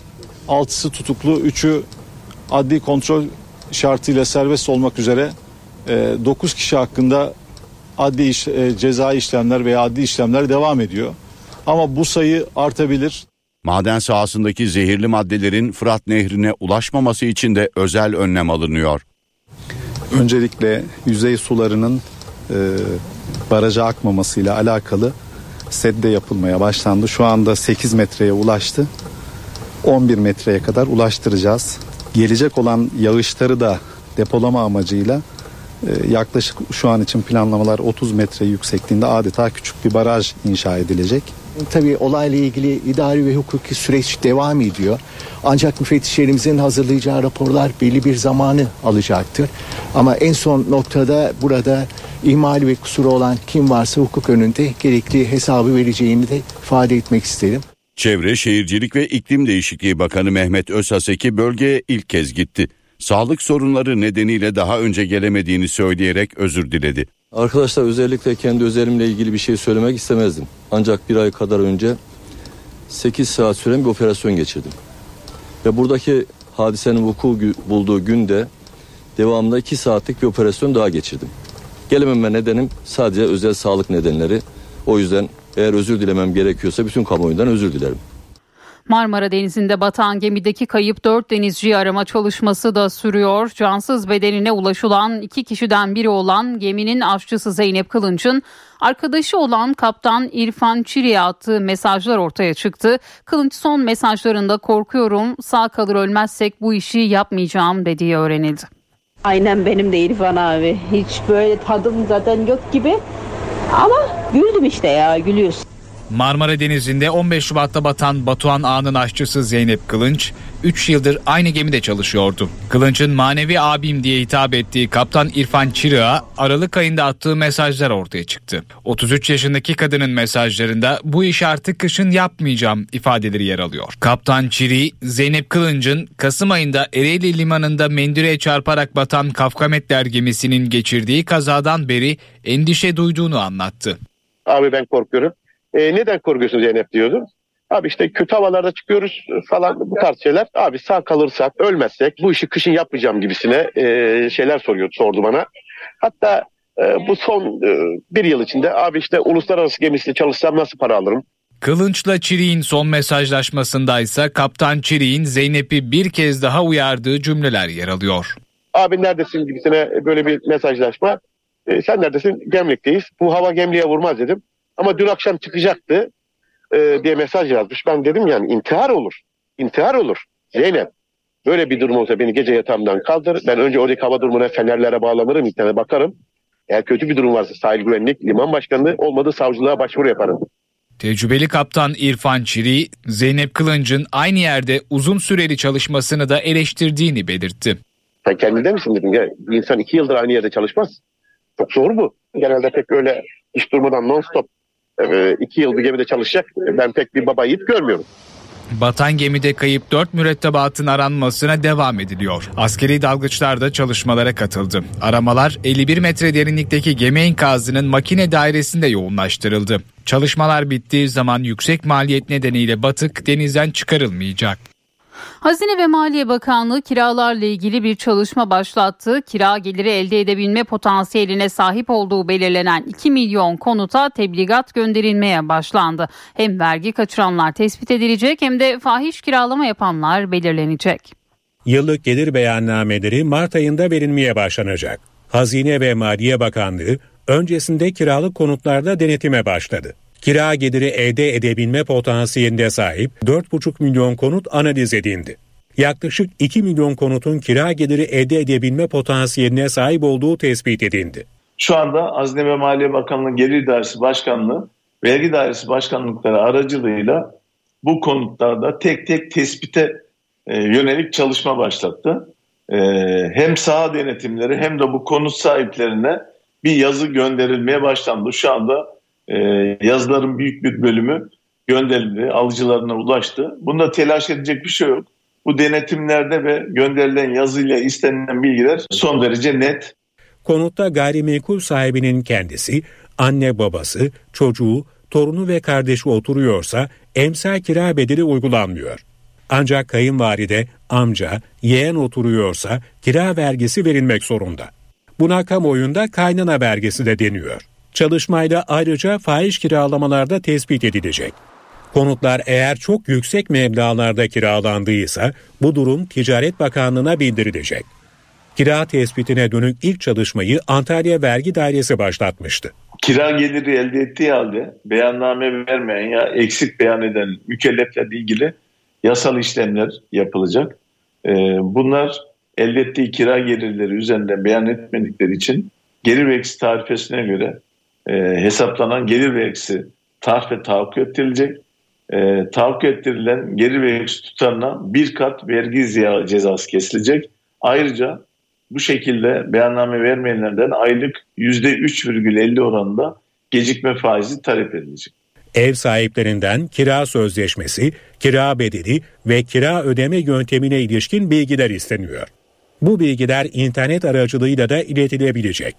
altısı tutuklu, üçü adli kontrol şartıyla serbest olmak üzere 9 kişi hakkında adli iş, e, cezai işlemler veya adli işlemler devam ediyor. Ama bu sayı artabilir.
Maden sahasındaki zehirli maddelerin Fırat Nehri'ne ulaşmaması için de özel önlem alınıyor.
Öncelikle yüzey sularının e, baraja akmamasıyla alakalı
sedde yapılmaya başlandı. Şu anda 8 metreye ulaştı. 11 metreye kadar ulaştıracağız. Gelecek olan yağışları da depolama amacıyla e, yaklaşık şu an için planlamalar 30 metre yüksekliğinde adeta küçük bir baraj inşa edilecek.
Tabii olayla ilgili idari ve hukuki süreç devam ediyor. Ancak müfettişlerimizin hazırlayacağı raporlar belli bir zamanı alacaktır. Ama en son noktada burada ihmali ve kusuru olan kim varsa hukuk önünde gerekli hesabı vereceğini de ifade etmek isterim.
Çevre, Şehircilik ve İklim Değişikliği Bakanı Mehmet Özhaseki bölgeye ilk kez gitti. Sağlık sorunları nedeniyle daha önce gelemediğini söyleyerek özür diledi.
Arkadaşlar özellikle kendi özelimle ilgili bir şey söylemek istemezdim. Ancak bir ay kadar önce 8 saat süren bir operasyon geçirdim. Ve buradaki hadisenin vuku bulduğu günde devamında 2 saatlik bir operasyon daha geçirdim. Gelememe nedenim sadece özel sağlık nedenleri. O yüzden eğer özür dilemem gerekiyorsa bütün kamuoyundan özür dilerim.
Marmara Denizi'nde batan gemideki kayıp 4 denizci arama çalışması da sürüyor. Cansız bedenine ulaşılan iki kişiden biri olan geminin aşçısı Zeynep Kılınç'ın arkadaşı olan kaptan İrfan Çiri'ye attığı mesajlar ortaya çıktı. Kılınç son mesajlarında korkuyorum sağ kalır ölmezsek bu işi yapmayacağım dediği öğrenildi.
Aynen benim de İrfan abi. Hiç böyle tadım zaten yok gibi. Ama güldüm işte ya gülüyorsun.
Marmara Denizi'nde 15 Şubat'ta batan Batuhan Ağa'nın aşçısı Zeynep Kılınç 3 yıldır aynı gemide çalışıyordu. Kılınç'ın manevi abim diye hitap ettiği kaptan İrfan Çırık'a Aralık ayında attığı mesajlar ortaya çıktı. 33 yaşındaki kadının mesajlarında bu işi artık kışın yapmayacağım ifadeleri yer alıyor. Kaptan Çirik'i Zeynep Kılınç'ın Kasım ayında Ereğli Limanı'nda mendüreye çarparak batan Kafkametler gemisinin geçirdiği kazadan beri endişe duyduğunu anlattı.
Abi ben korkuyorum. E, neden korkuyorsun Zeynep diyordum. Abi işte kötü havalarda çıkıyoruz falan bu tarz şeyler. Abi sağ kalırsak, ölmezsek bu işi kışın yapmayacağım gibisine e, şeyler soruyordu, sordu bana. Hatta e, bu son e, bir yıl içinde abi işte uluslararası gemisinde çalışsam nasıl para alırım?
Kılınç'la Çirik'in son mesajlaşmasında ise Kaptan Çirik'in Zeynep'i bir kez daha uyardığı cümleler yer alıyor.
Abi neredesin gibisine böyle bir mesajlaşma. E, sen neredesin? Gemlik'teyiz. Bu hava Gemlik'e vurmaz dedim. Ama dün akşam çıkacaktı e, diye mesaj yazmış. Ben dedim yani intihar olur. İntihar olur. Zeynep böyle bir durum olsa beni gece yatağımdan kaldır. Ben önce oradaki hava durumuna fenerlere bağlanırım. internete bakarım. Eğer kötü bir durum varsa sahil güvenlik, liman başkanlığı olmadı savcılığa başvuru yaparım.
Tecrübeli kaptan İrfan Çiri, Zeynep Kılınç'ın aynı yerde uzun süreli çalışmasını da eleştirdiğini belirtti.
Sen kendinde misin dedim ya. Bir insan iki yıldır aynı yerde çalışmaz. Çok zor bu. Genelde pek öyle hiç durmadan non stop iki yıl gemide çalışacak. Ben pek bir baba yiğit görmüyorum.
Batan gemide kayıp 4 mürettebatın aranmasına devam ediliyor. Askeri dalgıçlar da çalışmalara katıldı. Aramalar 51 metre derinlikteki gemi enkazının makine dairesinde yoğunlaştırıldı. Çalışmalar bittiği zaman yüksek maliyet nedeniyle batık denizden çıkarılmayacak.
Hazine ve Maliye Bakanlığı kiralarla ilgili bir çalışma başlattı. Kira geliri elde edebilme potansiyeline sahip olduğu belirlenen 2 milyon konuta tebligat gönderilmeye başlandı. Hem vergi kaçıranlar tespit edilecek hem de fahiş kiralama yapanlar belirlenecek.
Yıllık gelir beyannameleri Mart ayında verilmeye başlanacak. Hazine ve Maliye Bakanlığı öncesinde kiralık konutlarda denetime başladı. Kira geliri elde edebilme potansiyeline sahip 4,5 milyon konut analiz edildi. Yaklaşık 2 milyon konutun kira geliri elde edebilme potansiyeline sahip olduğu tespit edildi.
Şu anda Hazine ve Maliye Bakanlığı Gelir Dairesi Başkanlığı, Vergi Dairesi Başkanlıkları aracılığıyla bu konutlarda tek tek tespite e, yönelik çalışma başlattı. E, hem saha denetimleri hem de bu konut sahiplerine bir yazı gönderilmeye başlandı. Şu anda e, yazıların büyük bir bölümü gönderildi, alıcılarına ulaştı. Bunda telaş edecek bir şey yok. Bu denetimlerde ve gönderilen yazıyla istenilen bilgiler son derece net.
Konutta gayrimenkul sahibinin kendisi, anne babası, çocuğu, torunu ve kardeşi oturuyorsa emsal kira bedeli uygulanmıyor. Ancak kayınvalide, amca, yeğen oturuyorsa kira vergisi verilmek zorunda. Buna kamuoyunda kaynana vergisi de deniyor. Çalışmayla ayrıca fahiş kiralamalarda tespit edilecek. Konutlar eğer çok yüksek meblağlarda kiralandıysa bu durum Ticaret Bakanlığı'na bildirilecek. Kira tespitine dönük ilk çalışmayı Antalya Vergi Dairesi başlatmıştı.
kira geliri elde ettiği halde beyanname vermeyen ya eksik beyan eden mükelleflerle ilgili yasal işlemler yapılacak. Ee, bunlar elde ettiği kira gelirleri üzerinden beyan etmedikleri için gelir ve eksi tarifesine göre e, hesaplanan gelir ve eksi tarife tahakkuk ettirilecek. E, tahakkuk ettirilen gelir ve eksi tutarına bir kat vergi cezası kesilecek. Ayrıca bu şekilde beyanname vermeyenlerden aylık %3,50 oranında gecikme faizi talep edilecek.
Ev sahiplerinden kira sözleşmesi, kira bedeli ve kira ödeme yöntemine ilişkin bilgiler isteniyor. Bu bilgiler internet aracılığıyla da iletilebilecek.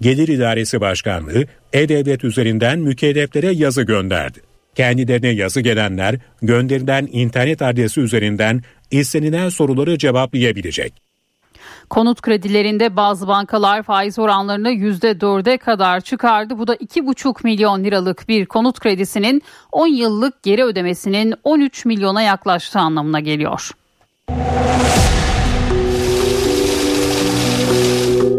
Gelir İdaresi Başkanlığı E-Devlet üzerinden mükelleflere yazı gönderdi. Kendilerine yazı gelenler gönderilen internet adresi üzerinden istenilen soruları cevaplayabilecek.
Konut kredilerinde bazı bankalar faiz oranlarını %4'e kadar çıkardı. Bu da 2,5 milyon liralık bir konut kredisinin 10 yıllık geri ödemesinin 13 milyona yaklaştığı anlamına geliyor.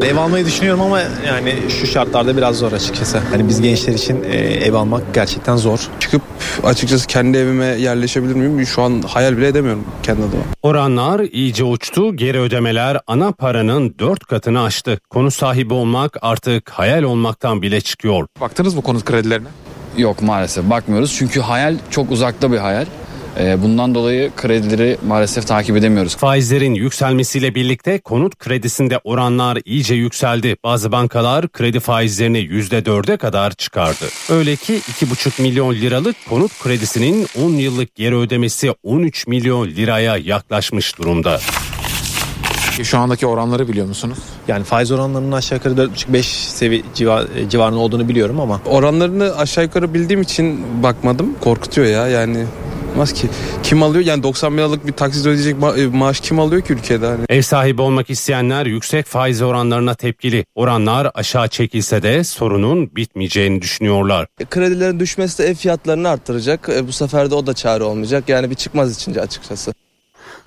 Ev almayı düşünüyorum ama yani şu şartlarda biraz zor açıkçası. Hani biz gençler için e, ev almak gerçekten zor.
Çıkıp açıkçası kendi evime yerleşebilir miyim? Şu an hayal bile edemiyorum kendi adıma.
Oranlar iyice uçtu, geri ödemeler ana paranın dört katını aştı. Konu sahibi olmak artık hayal olmaktan bile çıkıyor.
Baktınız mı konut kredilerine?
Yok maalesef bakmıyoruz çünkü hayal çok uzakta bir hayal. Ee, Bundan dolayı kredileri maalesef takip edemiyoruz.
Faizlerin yükselmesiyle birlikte konut kredisinde oranlar iyice yükseldi. Bazı bankalar kredi faizlerini %4'e kadar çıkardı. Öyle ki 2,5 milyon liralık konut kredisinin 10 yıllık geri ödemesi 13 milyon liraya yaklaşmış durumda.
Şu andaki oranları biliyor musunuz?
Yani faiz oranlarının aşağı yukarı 4,5-5 seviye civar, e, civarında olduğunu biliyorum ama
Oranlarını aşağı yukarı bildiğim için bakmadım. Korkutuyor ya yani. Olmaz ki. Kim alıyor? Yani 90 bin liralık bir taksit ödeyecek ma- e, maaş kim alıyor ki ülkede? Hani?
Ev sahibi olmak isteyenler yüksek faiz oranlarına tepkili. Oranlar aşağı çekilse de sorunun bitmeyeceğini düşünüyorlar.
Kredilerin düşmesi de ev fiyatlarını arttıracak. E, bu sefer de o da çare olmayacak. Yani bir çıkmaz içince açıkçası.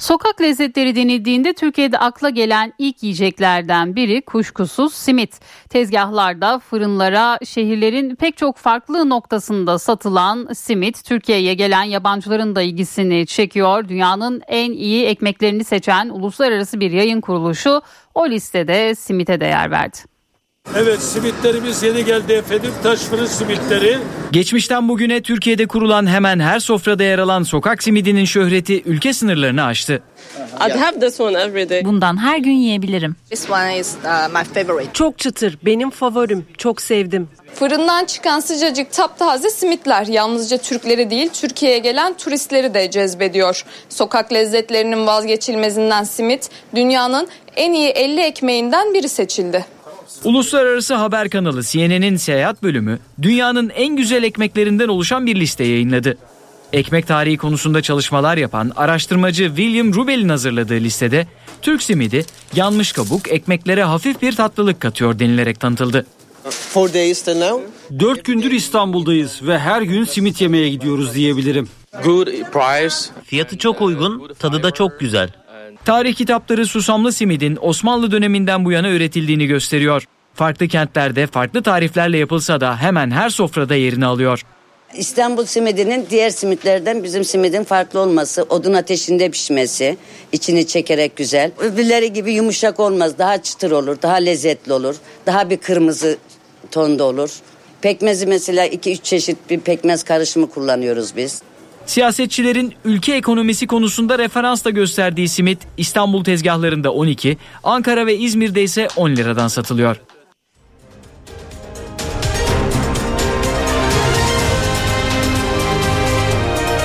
Sokak lezzetleri denildiğinde Türkiye'de akla gelen ilk yiyeceklerden biri kuşkusuz simit. Tezgahlarda, fırınlara, şehirlerin pek çok farklı noktasında satılan simit Türkiye'ye gelen yabancıların da ilgisini çekiyor. Dünyanın en iyi ekmeklerini seçen uluslararası bir yayın kuruluşu o listede simite değer verdi.
Evet simitlerimiz yeni geldi efendim. Taş fırın simitleri.
Geçmişten bugüne Türkiye'de kurulan hemen her sofrada yer alan sokak simidinin şöhreti ülke sınırlarını aştı.
Bundan her gün yiyebilirim.
Çok çıtır, benim favorim. Çok sevdim.
Fırından çıkan sıcacık taptaze simitler yalnızca Türkleri değil Türkiye'ye gelen turistleri de cezbediyor. Sokak lezzetlerinin vazgeçilmezinden simit dünyanın en iyi 50 ekmeğinden biri seçildi.
Uluslararası haber kanalı CNN'in seyahat bölümü dünyanın en güzel ekmeklerinden oluşan bir liste yayınladı. Ekmek tarihi konusunda çalışmalar yapan araştırmacı William Rubel'in hazırladığı listede Türk simidi yanmış kabuk ekmeklere hafif bir tatlılık katıyor denilerek tanıtıldı.
Dört gündür İstanbul'dayız ve her gün simit yemeye gidiyoruz diyebilirim.
Fiyatı çok uygun, tadı da çok güzel. Tarih kitapları susamlı simidin Osmanlı döneminden bu yana üretildiğini gösteriyor. Farklı kentlerde farklı tariflerle yapılsa da hemen her sofrada yerini alıyor.
İstanbul simidinin diğer simitlerden bizim simidin farklı olması, odun ateşinde pişmesi, içini çekerek güzel. Öbürleri gibi yumuşak olmaz, daha çıtır olur, daha lezzetli olur, daha bir kırmızı tonda olur. Pekmezi mesela 2-3 çeşit bir pekmez karışımı kullanıyoruz biz.
Siyasetçilerin ülke ekonomisi konusunda referans da gösterdiği simit İstanbul tezgahlarında 12, Ankara ve İzmir'de ise 10 liradan satılıyor.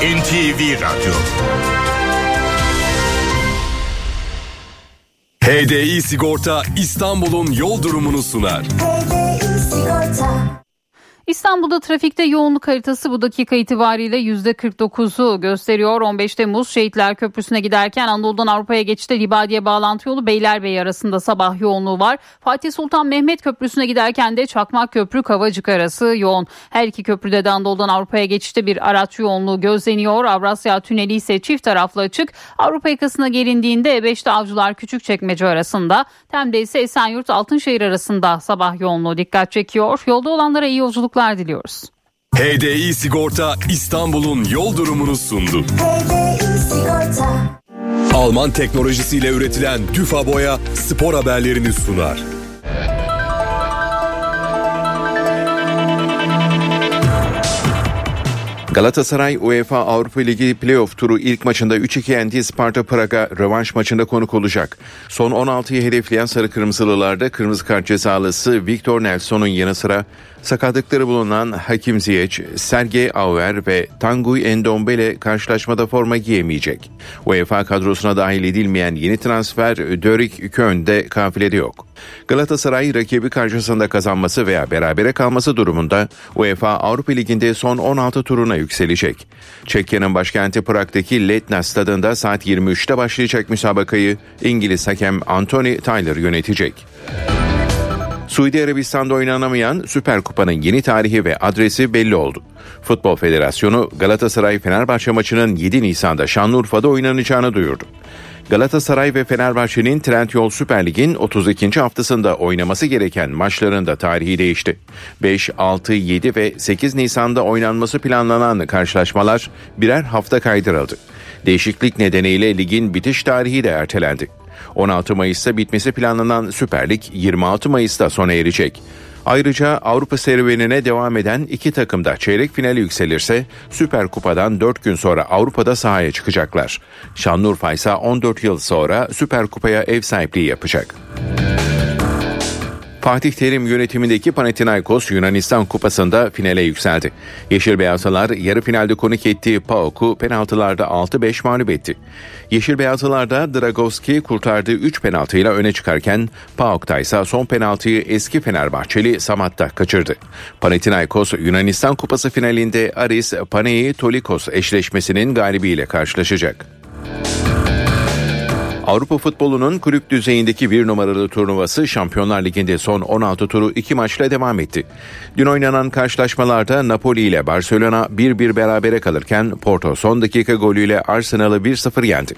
NTV Radyo
HDI Sigorta İstanbul'un yol durumunu sunar.
İstanbul'da trafikte yoğunluk haritası bu dakika itibariyle %49'u gösteriyor. 15 Temmuz Şehitler Köprüsü'ne giderken Anadolu'dan Avrupa'ya geçişte Libadiye bağlantı yolu Beylerbeyi arasında sabah yoğunluğu var. Fatih Sultan Mehmet Köprüsü'ne giderken de Çakmak Köprü Kavacık arası yoğun. Her iki köprüde de Anadolu'dan Avrupa'ya geçişte bir araç yoğunluğu gözleniyor. Avrasya Tüneli ise çift taraflı açık. Avrupa yakasına gelindiğinde E5'te Avcılar Küçükçekmece arasında, Tem'de ise Esenyurt Altınşehir arasında sabah yoğunluğu dikkat çekiyor. Yolda olanlara iyi yolculuklar diliyoruz.
HDI Sigorta İstanbul'un yol durumunu sundu. Alman teknolojisiyle üretilen Düfa Boya spor haberlerini sunar.
Galatasaray UEFA Avrupa Ligi playoff turu ilk maçında 3-2 yendiği Sparta Praga rövanş maçında konuk olacak. Son 16'yı hedefleyen Sarı Kırmızılılarda kırmızı kart cezalısı Victor Nelson'un yanı sıra sakatlıkları bulunan Hakim Ziyech, Sergey Auer ve Tanguy Endombele karşılaşmada forma giyemeyecek. UEFA kadrosuna dahil edilmeyen yeni transfer Dörik Köln de kafilede yok. Galatasaray rakibi karşısında kazanması veya berabere kalması durumunda UEFA Avrupa Ligi'nde son 16 turuna yükselecek. Çekya'nın başkenti Prag'daki Letna stadında saat 23'te başlayacak müsabakayı İngiliz hakem Anthony Taylor yönetecek. Suudi Arabistan'da oynanamayan Süper Kupa'nın yeni tarihi ve adresi belli oldu. Futbol Federasyonu Galatasaray Fenerbahçe maçının 7 Nisan'da Şanlıurfa'da oynanacağını duyurdu. Galatasaray ve Fenerbahçe'nin Trendyol Süper Lig'in 32. haftasında oynaması gereken maçların da tarihi değişti. 5, 6, 7 ve 8 Nisan'da oynanması planlanan karşılaşmalar birer hafta kaydırıldı. Değişiklik nedeniyle ligin bitiş tarihi de ertelendi. 16 Mayıs'ta bitmesi planlanan Süper Lig 26 Mayıs'ta sona erecek. Ayrıca Avrupa serüvenine devam eden iki takım da çeyrek finale yükselirse Süper Kupa'dan 4 gün sonra Avrupa'da sahaya çıkacaklar. Şanlıurfa ise 14 yıl sonra Süper Kupa'ya ev sahipliği yapacak. Fatih Terim yönetimindeki Panathinaikos Yunanistan Kupası'nda finale yükseldi. Yeşil Beyazlılar yarı finalde konuk ettiği PAOK'u penaltılarda 6-5 mağlup etti. Yeşil Beyazlılar'da Dragowski kurtardığı 3 penaltıyla öne çıkarken PAOK'ta ise son penaltıyı eski Fenerbahçeli Samat'ta kaçırdı. Panathinaikos Yunanistan Kupası finalinde Aris Panei Tolikos eşleşmesinin galibiyle karşılaşacak. Avrupa futbolunun kulüp düzeyindeki bir numaralı turnuvası Şampiyonlar Ligi'nde son 16 turu 2 maçla devam etti. Dün oynanan karşılaşmalarda Napoli ile Barcelona 1-1 berabere kalırken Porto son dakika golüyle Arsenal'ı 1-0 yendi.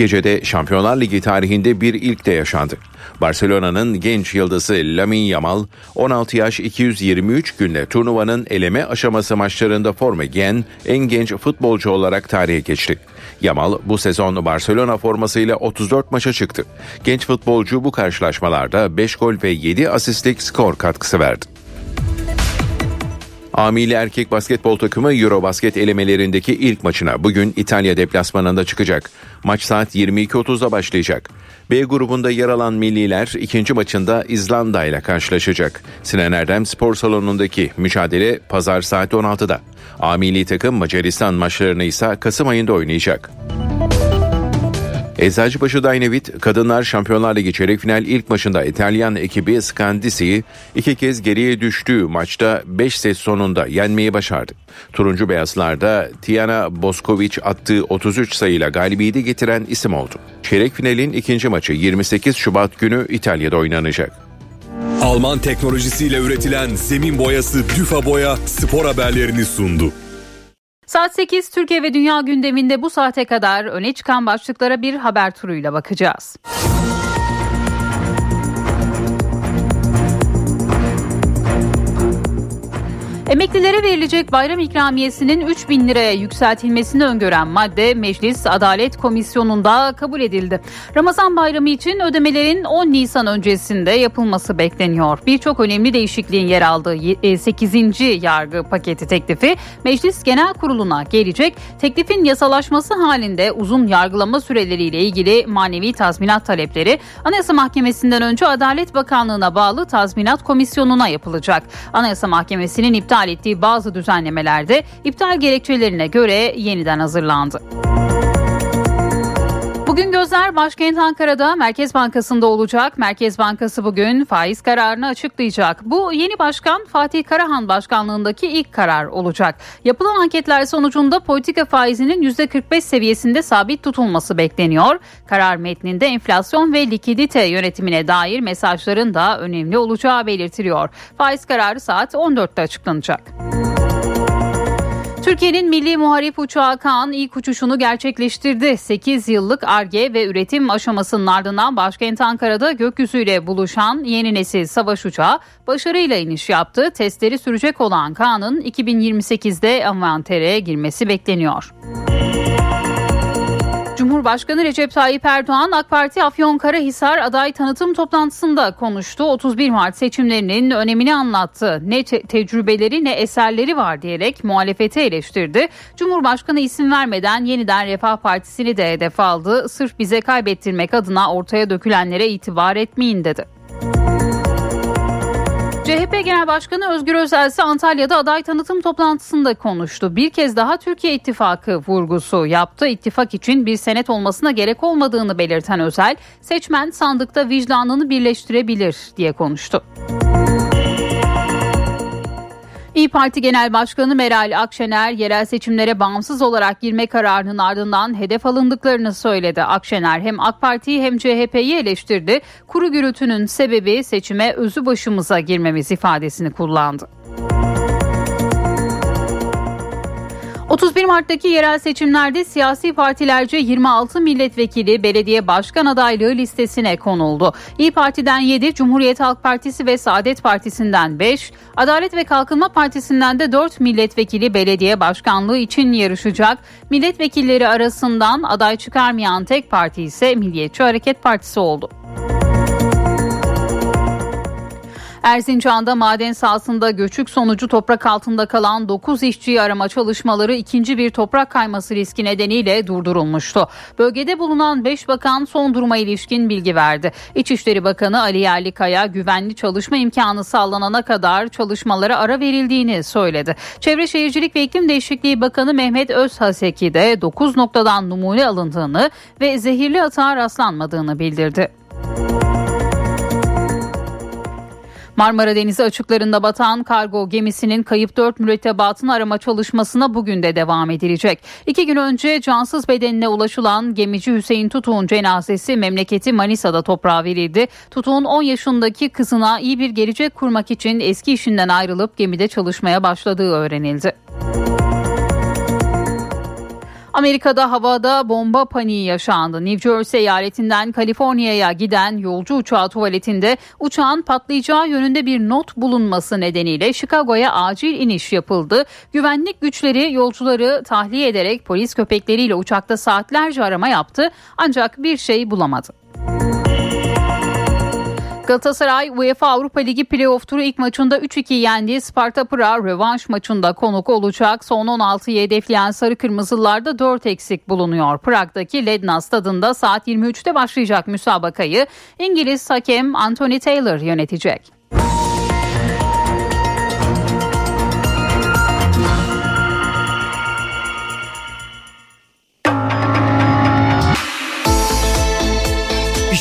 Gecede Şampiyonlar Ligi tarihinde bir ilk de yaşandı. Barcelona'nın genç yıldızı Lamine Yamal 16 yaş 223 günde turnuvanın eleme aşaması maçlarında forma giyen en genç futbolcu olarak tarihe geçti. Yamal bu sezon Barcelona formasıyla 34 maça çıktı. Genç futbolcu bu karşılaşmalarda 5 gol ve 7 asistlik skor katkısı verdi. Amili erkek basketbol takımı Eurobasket elemelerindeki ilk maçına bugün İtalya deplasmanında çıkacak. Maç saat 22.30'da başlayacak. B grubunda yer alan milliler ikinci maçında İzlanda ile karşılaşacak. Sinan Erdem spor salonundaki mücadele pazar saat 16'da. Amili takım Macaristan maçlarını ise Kasım ayında oynayacak. Eczacıbaşı Dynavit Kadınlar Şampiyonlar Ligi çeyrek final ilk maçında İtalyan ekibi Scandisi'yi iki kez geriye düştüğü maçta 5 set sonunda yenmeyi başardı. Turuncu beyazlarda Tiana Boskovic attığı 33 sayıyla galibiyeti getiren isim oldu. Çeyrek finalin ikinci maçı 28 Şubat günü İtalya'da oynanacak.
Alman teknolojisiyle üretilen zemin boyası Düfa Boya spor haberlerini sundu.
Saat 8 Türkiye ve Dünya gündeminde bu saate kadar öne çıkan başlıklara bir haber turuyla bakacağız. Emeklilere verilecek bayram ikramiyesinin 3 bin liraya yükseltilmesini öngören madde Meclis Adalet Komisyonu'nda kabul edildi. Ramazan bayramı için ödemelerin 10 Nisan öncesinde yapılması bekleniyor. Birçok önemli değişikliğin yer aldığı 8. E, yargı paketi teklifi Meclis Genel Kurulu'na gelecek. Teklifin yasalaşması halinde uzun yargılama süreleriyle ilgili manevi tazminat talepleri Anayasa Mahkemesi'nden önce Adalet Bakanlığı'na bağlı tazminat komisyonuna yapılacak. Anayasa Mahkemesi'nin iptal iptal ettiği bazı düzenlemelerde iptal gerekçelerine göre yeniden hazırlandı. Bugün gözler başkent Ankara'da Merkez Bankası'nda olacak. Merkez Bankası bugün faiz kararını açıklayacak. Bu yeni başkan Fatih Karahan başkanlığındaki ilk karar olacak. Yapılan anketler sonucunda politika faizinin %45 seviyesinde sabit tutulması bekleniyor. Karar metninde enflasyon ve likidite yönetimine dair mesajların da önemli olacağı belirtiliyor. Faiz kararı saat 14'te açıklanacak. Türkiye'nin milli muharip uçağı Kaan ilk uçuşunu gerçekleştirdi. 8 yıllık ARGE ve üretim aşamasının ardından başkent Ankara'da gökyüzüyle buluşan yeni nesil savaş uçağı başarıyla iniş yaptı. Testleri sürecek olan Kaan'ın 2028'de envantere girmesi bekleniyor. Cumhurbaşkanı Recep Tayyip Erdoğan AK Parti Afyonkarahisar aday tanıtım toplantısında konuştu. 31 Mart seçimlerinin önemini anlattı. Ne te- tecrübeleri ne eserleri var diyerek muhalefeti eleştirdi. Cumhurbaşkanı isim vermeden yeniden Refah Partisi'ni de hedef aldı. Sırf bize kaybettirmek adına ortaya dökülenlere itibar etmeyin dedi. CHP Genel Başkanı Özgür Özel ise Antalya'da aday tanıtım toplantısında konuştu. Bir kez daha Türkiye İttifakı vurgusu yaptı. İttifak için bir senet olmasına gerek olmadığını belirten Özel, seçmen sandıkta vicdanını birleştirebilir diye konuştu. İyi Parti Genel Başkanı Meral Akşener yerel seçimlere bağımsız olarak girme kararının ardından hedef alındıklarını söyledi. Akşener hem AK Parti'yi hem CHP'yi eleştirdi. Kuru gürültünün sebebi seçime özü başımıza girmemiz ifadesini kullandı. 31 Mart'taki yerel seçimlerde siyasi partilerce 26 milletvekili belediye başkan adaylığı listesine konuldu. İyi Parti'den 7, Cumhuriyet Halk Partisi ve Saadet Partisi'nden 5, Adalet ve Kalkınma Partisi'nden de 4 milletvekili belediye başkanlığı için yarışacak. Milletvekilleri arasından aday çıkarmayan tek parti ise Milliyetçi Hareket Partisi oldu. Erzincan'da maden sahasında göçük sonucu toprak altında kalan 9 işçiyi arama çalışmaları ikinci bir toprak kayması riski nedeniyle durdurulmuştu. Bölgede bulunan 5 bakan son duruma ilişkin bilgi verdi. İçişleri Bakanı Ali Yerlikaya güvenli çalışma imkanı sağlanana kadar çalışmalara ara verildiğini söyledi. Çevre Şehircilik ve İklim Değişikliği Bakanı Mehmet Özhaseki de 9 noktadan numune alındığını ve zehirli atağa rastlanmadığını bildirdi. Marmara Denizi açıklarında batan kargo gemisinin kayıp 4 mürettebatın arama çalışmasına bugün de devam edilecek. İki gün önce cansız bedenine ulaşılan gemici Hüseyin Tutuk'un cenazesi memleketi Manisa'da toprağa verildi. Tutuk'un 10 yaşındaki kızına iyi bir gelecek kurmak için eski işinden ayrılıp gemide çalışmaya başladığı öğrenildi. Amerika'da havada bomba paniği yaşandı. New Jersey eyaletinden Kaliforniya'ya giden yolcu uçağı tuvaletinde uçağın patlayacağı yönünde bir not bulunması nedeniyle Chicago'ya acil iniş yapıldı. Güvenlik güçleri yolcuları tahliye ederek polis köpekleriyle uçakta saatlerce arama yaptı ancak bir şey bulamadı. Galatasaray UEFA Avrupa Ligi playoff turu ilk maçında 3-2 yendiği Sparta Prag rövanş maçında konuk olacak. Son 16'yı hedefleyen Sarı Kırmızılarda 4 eksik bulunuyor. Prag'daki Ledna stadında saat 23'te başlayacak müsabakayı İngiliz hakem Anthony Taylor yönetecek.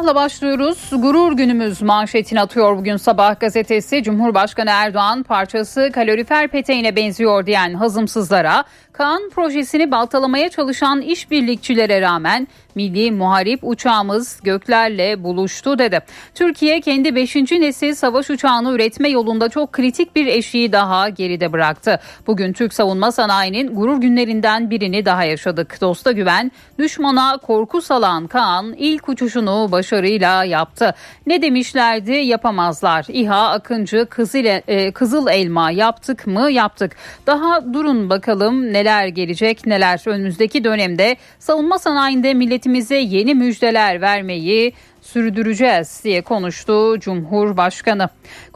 Sabahla başlıyoruz. Gurur günümüz manşetini atıyor bugün sabah gazetesi. Cumhurbaşkanı Erdoğan parçası kalorifer peteğine benziyor diyen hazımsızlara Kaan projesini baltalamaya çalışan işbirlikçilere rağmen milli muharip uçağımız göklerle buluştu dedi. Türkiye kendi 5. nesil savaş uçağını üretme yolunda çok kritik bir eşiği daha geride bıraktı. Bugün Türk savunma sanayinin gurur günlerinden birini daha yaşadık. Dosta güven, düşmana korku salan Kaan ilk uçuşunu başarıyla yaptı. Ne demişlerdi yapamazlar. İHA, Akıncı, Kızıl, e, Kızıl Elma yaptık mı yaptık. Daha durun bakalım neler gelecek neler önümüzdeki dönemde savunma sanayinde milletimize yeni müjdeler vermeyi sürdüreceğiz diye konuştu Cumhurbaşkanı.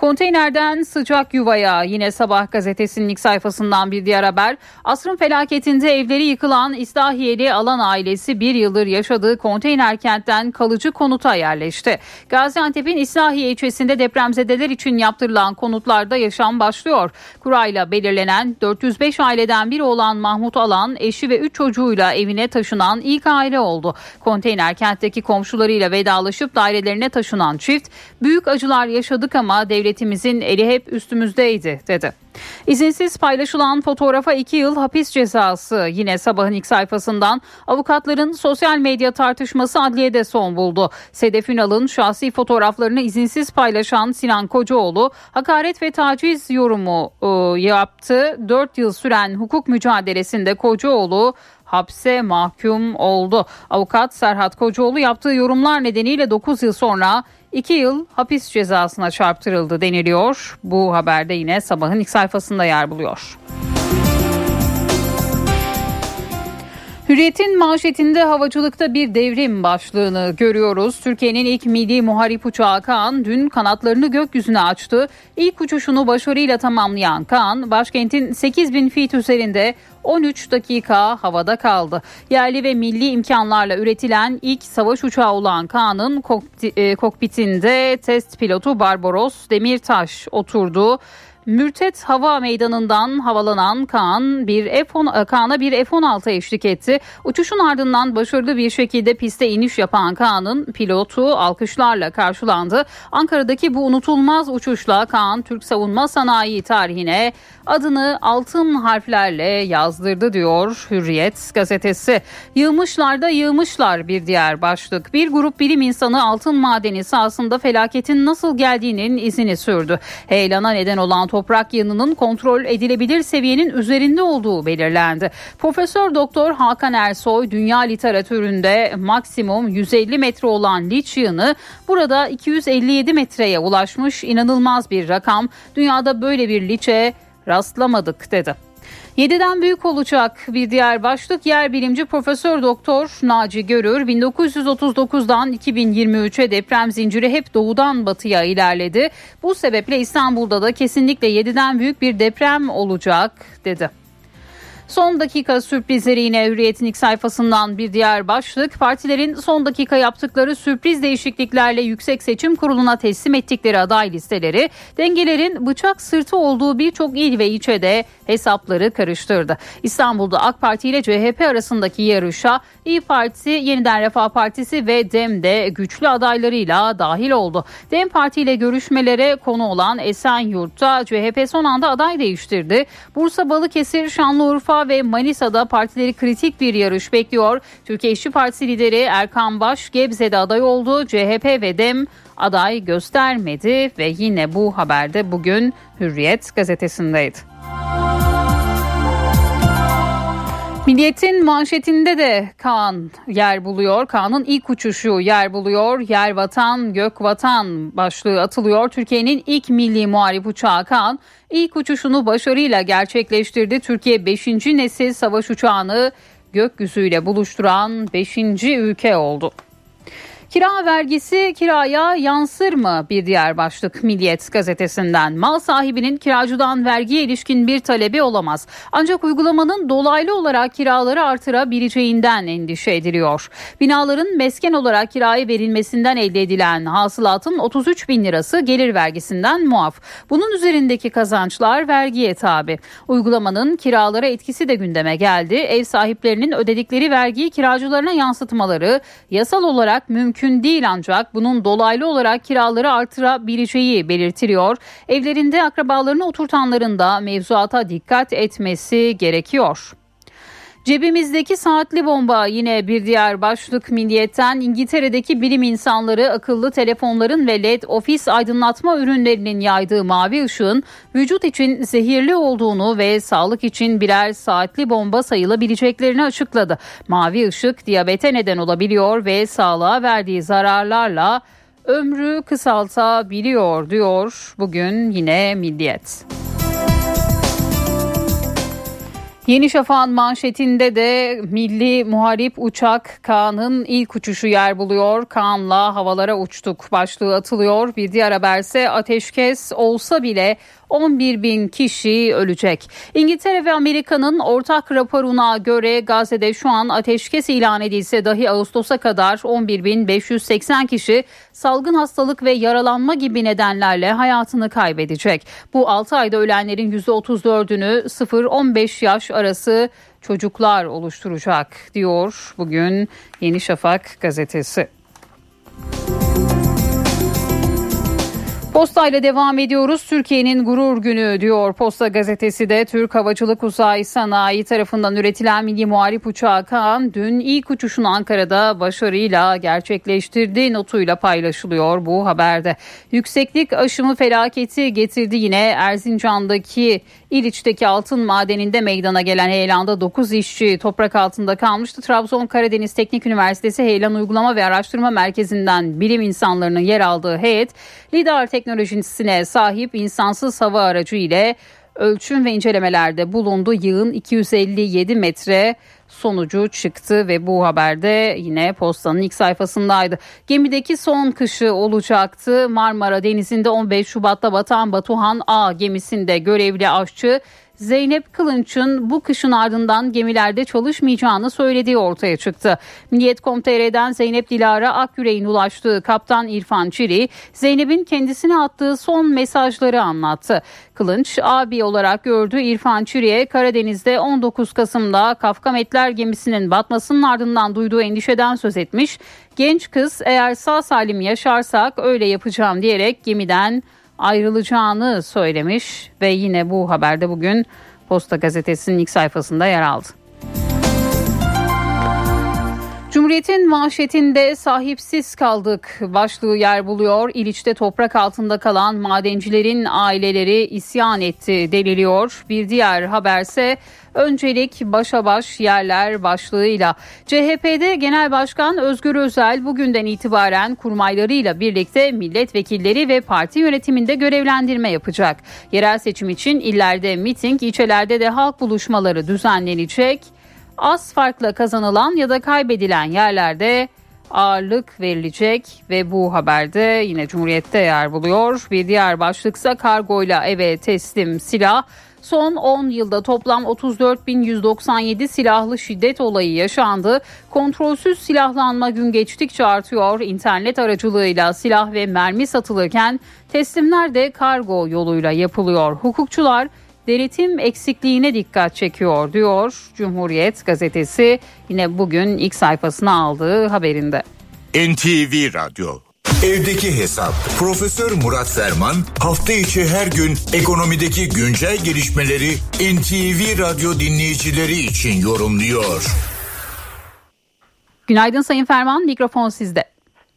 Konteynerden sıcak yuvaya yine sabah gazetesinin ilk sayfasından bir diğer haber. Asrın felaketinde evleri yıkılan İslahiyeli Alan ailesi bir yıldır yaşadığı konteyner kentten kalıcı konuta yerleşti. Gaziantep'in İslahiye ilçesinde depremzedeler için yaptırılan konutlarda yaşam başlıyor. Kurayla belirlenen 405 aileden biri olan Mahmut Alan eşi ve 3 çocuğuyla evine taşınan ilk aile oldu. Konteyner kentteki komşularıyla vedalaşıp dairelerine taşınan çift büyük acılar yaşadık ama devletimizin eli hep üstümüzdeydi dedi. İzinsiz paylaşılan fotoğrafa 2 yıl hapis cezası yine sabahın ilk sayfasından avukatların sosyal medya tartışması adliyede son buldu. Sedef Ünal'ın şahsi fotoğraflarını izinsiz paylaşan Sinan Kocaoğlu hakaret ve taciz yorumu e, yaptı. 4 yıl süren hukuk mücadelesinde Kocaoğlu hapse mahkum oldu. Avukat Serhat Kocaoğlu yaptığı yorumlar nedeniyle 9 yıl sonra 2 yıl hapis cezasına çarptırıldı deniliyor. Bu haberde yine sabahın ilk sayfasında yer buluyor. Hürriyet'in manşetinde havacılıkta bir devrim başlığını görüyoruz. Türkiye'nin ilk milli muharip uçağı Kaan dün kanatlarını gökyüzüne açtı. İlk uçuşunu başarıyla tamamlayan Kaan, başkentin 8000 feet üzerinde 13 dakika havada kaldı. Yerli ve milli imkanlarla üretilen ilk savaş uçağı olan Kaan'ın e, kokpitinde test pilotu Barbaros Demirtaş oturdu. Mürtet Hava Meydanı'ndan havalanan Kaan bir F10 e, Kaan'a bir F-16 eşlik etti. Uçuşun ardından başarılı bir şekilde piste iniş yapan Kaan'ın pilotu alkışlarla karşılandı. Ankara'daki bu unutulmaz uçuşla Kaan Türk savunma sanayi tarihine adını altın harflerle yazdırdı diyor Hürriyet gazetesi. Yığmışlar da yığmışlar bir diğer başlık. Bir grup bilim insanı altın madeni sahasında felaketin nasıl geldiğinin izini sürdü. Heyelana neden olan toprak yığınının kontrol edilebilir seviyenin üzerinde olduğu belirlendi. Profesör Doktor Hakan Ersoy dünya literatüründe maksimum 150 metre olan liç yığını burada 257 metreye ulaşmış inanılmaz bir rakam. Dünyada böyle bir liçe rastlamadık dedi. 7'den büyük olacak bir diğer başlık yer bilimci Profesör Doktor Naci Görür 1939'dan 2023'e deprem zinciri hep doğudan batıya ilerledi. Bu sebeple İstanbul'da da kesinlikle 7'den büyük bir deprem olacak dedi. Son dakika sürprizleri yine Hürriyet'in ilk sayfasından bir diğer başlık. Partilerin son dakika yaptıkları sürpriz değişikliklerle Yüksek Seçim Kurulu'na teslim ettikleri aday listeleri dengelerin bıçak sırtı olduğu birçok il ve ilçede hesapları karıştırdı. İstanbul'da AK Parti ile CHP arasındaki yarışa İyi Parti, Yeniden Refah Partisi ve DEM de güçlü adaylarıyla dahil oldu. DEM Parti ile görüşmelere konu olan Esenyurt'ta CHP son anda aday değiştirdi. Bursa, Balıkesir, Şanlıurfa ve Manisa'da partileri kritik bir yarış bekliyor. Türkiye İşçi Partisi lideri Erkan Baş Gebze'de aday oldu. CHP ve DEM aday göstermedi ve yine bu haberde bugün Hürriyet gazetesindeydi. Milliyet'in manşetinde de Kaan yer buluyor. Kaan'ın ilk uçuşu yer buluyor. Yer vatan, gök vatan başlığı atılıyor. Türkiye'nin ilk milli muharip uçağı Kaan ilk uçuşunu başarıyla gerçekleştirdi. Türkiye 5. nesil savaş uçağını gökyüzüyle buluşturan 5. ülke oldu. Kira vergisi kiraya yansır mı? Bir diğer başlık Milliyet gazetesinden. Mal sahibinin kiracıdan vergiye ilişkin bir talebi olamaz. Ancak uygulamanın dolaylı olarak kiraları artırabileceğinden endişe ediliyor. Binaların mesken olarak kiraya verilmesinden elde edilen hasılatın 33 bin lirası gelir vergisinden muaf. Bunun üzerindeki kazançlar vergiye tabi. Uygulamanın kiralara etkisi de gündeme geldi. Ev sahiplerinin ödedikleri vergiyi kiracılarına yansıtmaları yasal olarak mümkün mümkün değil ancak bunun dolaylı olarak kiraları artırabileceği belirtiliyor. Evlerinde akrabalarını oturtanların da mevzuata dikkat etmesi gerekiyor. Cebimizdeki saatli bomba yine bir diğer başlık milliyetten İngiltere'deki bilim insanları akıllı telefonların ve led ofis aydınlatma ürünlerinin yaydığı mavi ışığın vücut için zehirli olduğunu ve sağlık için birer saatli bomba sayılabileceklerini açıkladı. Mavi ışık diyabete neden olabiliyor ve sağlığa verdiği zararlarla ömrü kısaltabiliyor diyor bugün yine Milliyet. Yeni Şafak'ın manşetinde de milli muharip uçak Kaan'ın ilk uçuşu yer buluyor. Kaan'la havalara uçtuk başlığı atılıyor. Bir diğer haberse ateşkes olsa bile 11 bin kişi ölecek. İngiltere ve Amerika'nın ortak raporuna göre Gazze'de şu an ateşkes ilan edilse dahi Ağustos'a kadar 11.580 kişi salgın hastalık ve yaralanma gibi nedenlerle hayatını kaybedecek. Bu 6 ayda ölenlerin %34'ünü 0-15 yaş arası çocuklar oluşturacak diyor bugün Yeni Şafak gazetesi. Posta ile devam ediyoruz. Türkiye'nin gurur günü diyor Posta gazetesi de Türk Havacılık Uzay Sanayi tarafından üretilen milli muharip uçağı Kaan dün ilk uçuşunu Ankara'da başarıyla gerçekleştirdi notuyla paylaşılıyor bu haberde. Yükseklik aşımı felaketi getirdi yine Erzincan'daki İliç'teki altın madeninde meydana gelen heyelanda 9 işçi toprak altında kalmıştı. Trabzon Karadeniz Teknik Üniversitesi Heyelan Uygulama ve Araştırma Merkezi'nden bilim insanlarının yer aldığı heyet lidar teknolojisine sahip insansız hava aracı ile ölçüm ve incelemelerde bulundu. Yığın 257 metre sonucu çıktı ve bu haberde yine postanın ilk sayfasındaydı. Gemideki son kışı olacaktı. Marmara Denizi'nde 15 Şubat'ta batan Batuhan A gemisinde görevli aşçı Zeynep Kılınç'ın bu kışın ardından gemilerde çalışmayacağını söylediği ortaya çıktı. Milliyet.com.tr'den Zeynep Dilara Akyüreğin ulaştığı kaptan İrfan Çiri, Zeynep'in kendisine attığı son mesajları anlattı. Kılınç abi olarak gördüğü İrfan Çiri'ye Karadeniz'de 19 Kasım'da Kafkametler gemisinin batmasının ardından duyduğu endişeden söz etmiş. Genç kız eğer sağ salim yaşarsak öyle yapacağım diyerek gemiden ayrılacağını söylemiş ve yine bu haberde bugün Posta Gazetesi'nin ilk sayfasında yer aldı. Cumhuriyet'in manşetinde sahipsiz kaldık başlığı yer buluyor. İliç'te toprak altında kalan madencilerin aileleri isyan etti deniliyor. Bir diğer haberse öncelik başa baş yerler başlığıyla. CHP'de Genel Başkan Özgür Özel bugünden itibaren kurmaylarıyla birlikte milletvekilleri ve parti yönetiminde görevlendirme yapacak. Yerel seçim için illerde miting, ilçelerde de halk buluşmaları düzenlenecek az farkla kazanılan ya da kaybedilen yerlerde ağırlık verilecek ve bu haberde yine Cumhuriyet'te yer buluyor. Bir diğer başlıksa kargoyla eve teslim silah. Son 10 yılda toplam 34.197 silahlı şiddet olayı yaşandı. Kontrolsüz silahlanma gün geçtikçe artıyor. İnternet aracılığıyla silah ve mermi satılırken teslimler de kargo yoluyla yapılıyor. Hukukçular denetim eksikliğine dikkat çekiyor diyor Cumhuriyet gazetesi yine bugün ilk sayfasına aldığı haberinde.
NTV Radyo Evdeki Hesap Profesör Murat Ferman hafta içi her gün ekonomideki güncel gelişmeleri NTV Radyo dinleyicileri için yorumluyor.
Günaydın Sayın Ferman mikrofon sizde.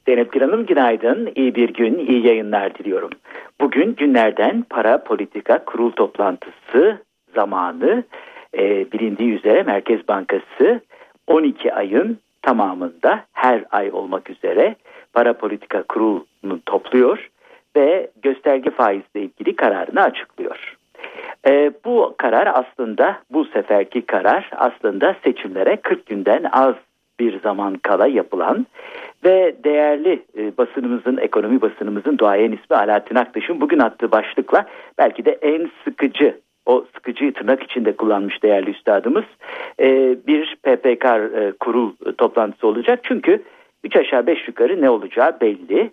Zeynep Hanım günaydın. İyi bir gün, iyi yayınlar diliyorum. Bugün günlerden para politika kurul toplantısı zamanı e, bilindiği üzere Merkez Bankası 12 ayın tamamında her ay olmak üzere para politika kurulunu topluyor ve gösterge faizle ilgili kararını açıklıyor. E, bu karar aslında bu seferki karar aslında seçimlere 40 günden az bir zaman kala yapılan ve değerli e, basınımızın, ekonomi basınımızın duayen ismi Alaaddin Aktaş'ın bugün attığı başlıkla belki de en sıkıcı o sıkıcıyı tırnak içinde kullanmış değerli üstadımız e, bir PPK e, kurul toplantısı olacak. Çünkü 3 aşağı 5 yukarı ne olacağı belli.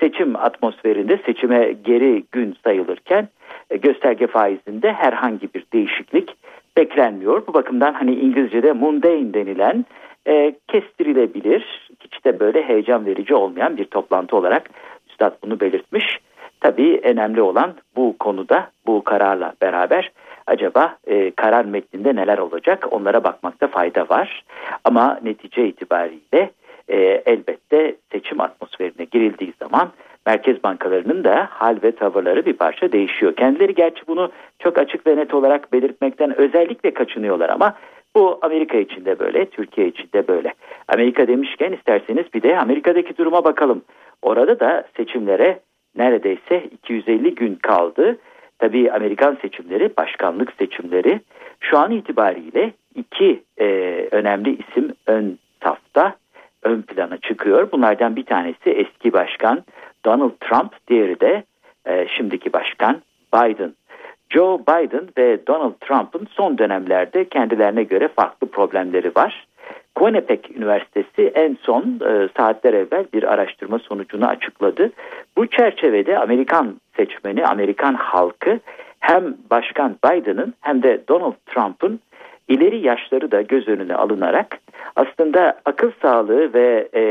Seçim atmosferinde seçime geri gün sayılırken e, gösterge faizinde herhangi bir değişiklik beklenmiyor. Bu bakımdan hani İngilizce'de mundane denilen e, kestirilebilir, hiç de böyle heyecan verici olmayan bir toplantı olarak Üstad bunu belirtmiş. Tabii önemli olan bu konuda bu kararla beraber acaba e, karar metninde neler olacak onlara bakmakta fayda var. Ama netice itibariyle e, elbette seçim atmosferine girildiği zaman merkez bankalarının da hal ve tavırları bir parça değişiyor. Kendileri gerçi bunu çok açık ve net olarak belirtmekten özellikle kaçınıyorlar ama bu Amerika için de böyle, Türkiye için de böyle. Amerika demişken isterseniz bir de Amerika'daki duruma bakalım. Orada da seçimlere neredeyse 250 gün kaldı tabii Amerikan seçimleri, başkanlık seçimleri şu an itibariyle iki e, önemli isim ön safta, ön plana çıkıyor. Bunlardan bir tanesi eski başkan Donald Trump, diğeri de e, şimdiki başkan Biden. Joe Biden ve Donald Trump'ın son dönemlerde kendilerine göre farklı problemleri var. Quinnipiac Üniversitesi en son e, saatler evvel bir araştırma sonucunu açıkladı. Bu çerçevede Amerikan seçmeni, Amerikan halkı hem Başkan Biden'ın hem de Donald Trump'ın ileri yaşları da göz önüne alınarak aslında akıl sağlığı ve e,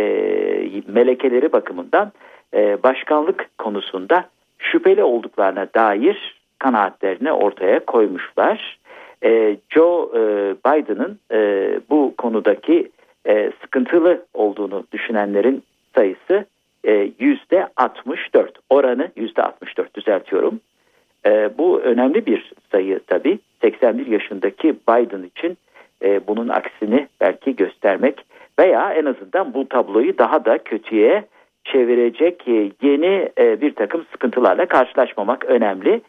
melekeleri bakımından e, başkanlık konusunda şüpheli olduklarına dair kanaatlerini ortaya koymuşlar. E, Joe e, Biden'ın e, bu konudaki e, sıkıntılı olduğunu düşünenlerin sayısı e, yüzde 64 oranı yüzde 64 düzeltiyorum. E, bu önemli bir sayı tabii. 81 yaşındaki Biden için e, bunun aksini belki göstermek veya en azından bu tabloyu daha da kötüye çevirecek yeni e, bir takım sıkıntılarla karşılaşmamak önemli.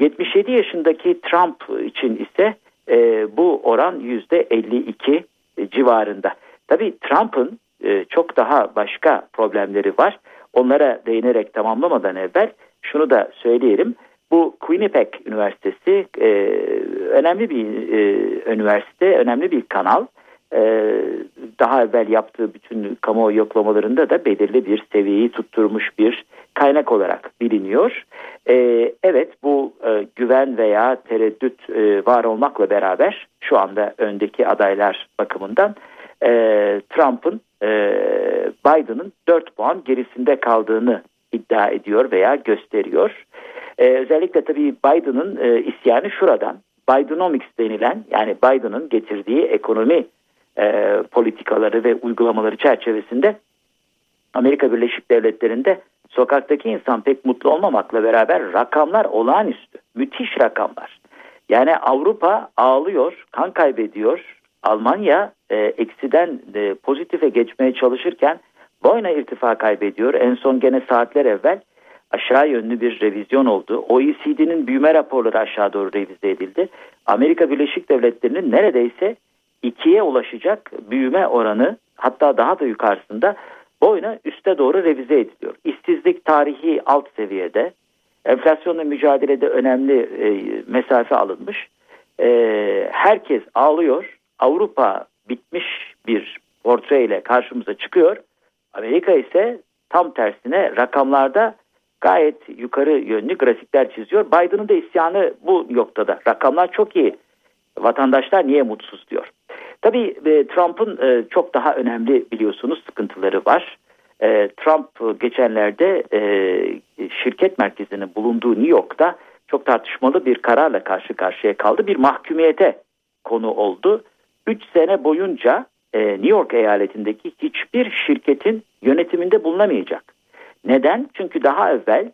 77 yaşındaki Trump için ise e, bu oran %52 civarında. Tabii Trump'ın e, çok daha başka problemleri var. Onlara değinerek tamamlamadan evvel şunu da söyleyelim. Bu Quinnipiac Üniversitesi e, önemli bir e, üniversite, önemli bir kanal. E, daha evvel yaptığı bütün kamuoyu yoklamalarında da belirli bir seviyeyi tutturmuş bir kaynak olarak biliniyor. E, evet bu e, güven veya tereddüt e, var olmakla beraber şu anda öndeki adaylar bakımından e, Trump'ın Biden'ın 4 puan gerisinde kaldığını iddia ediyor veya gösteriyor. Özellikle tabii Biden'ın isyanı şuradan. Bidenomics denilen yani Biden'ın getirdiği ekonomi e, politikaları ve uygulamaları çerçevesinde Amerika Birleşik Devletleri'nde sokaktaki insan pek mutlu olmamakla beraber rakamlar olağanüstü. Müthiş rakamlar. Yani Avrupa ağlıyor, kan kaybediyor. Almanya e, eksiden e, pozitife geçmeye çalışırken boyuna irtifa kaybediyor. En son gene saatler evvel aşağı yönlü bir revizyon oldu. OECD'nin büyüme raporları aşağı doğru revize edildi. Amerika Birleşik Devletleri'nin neredeyse ikiye ulaşacak büyüme oranı hatta daha da yukarısında boyuna üste doğru revize ediliyor. İşsizlik tarihi alt seviyede, enflasyonla mücadelede önemli e, mesafe alınmış. E, herkes ağlıyor. Avrupa bitmiş bir portreyle karşımıza çıkıyor. Amerika ise tam tersine rakamlarda gayet yukarı yönlü grafikler çiziyor. Biden'ın da isyanı bu noktada. Rakamlar çok iyi. Vatandaşlar niye mutsuz diyor. Tabii e, Trump'ın e, çok daha önemli biliyorsunuz sıkıntıları var. E, Trump geçenlerde şirket merkezinin bulunduğu New York'ta çok tartışmalı bir kararla karşı karşıya kaldı. Bir mahkumiyete konu oldu. 3 sene boyunca New York eyaletindeki hiçbir şirketin yönetiminde bulunamayacak. Neden? Çünkü daha evvel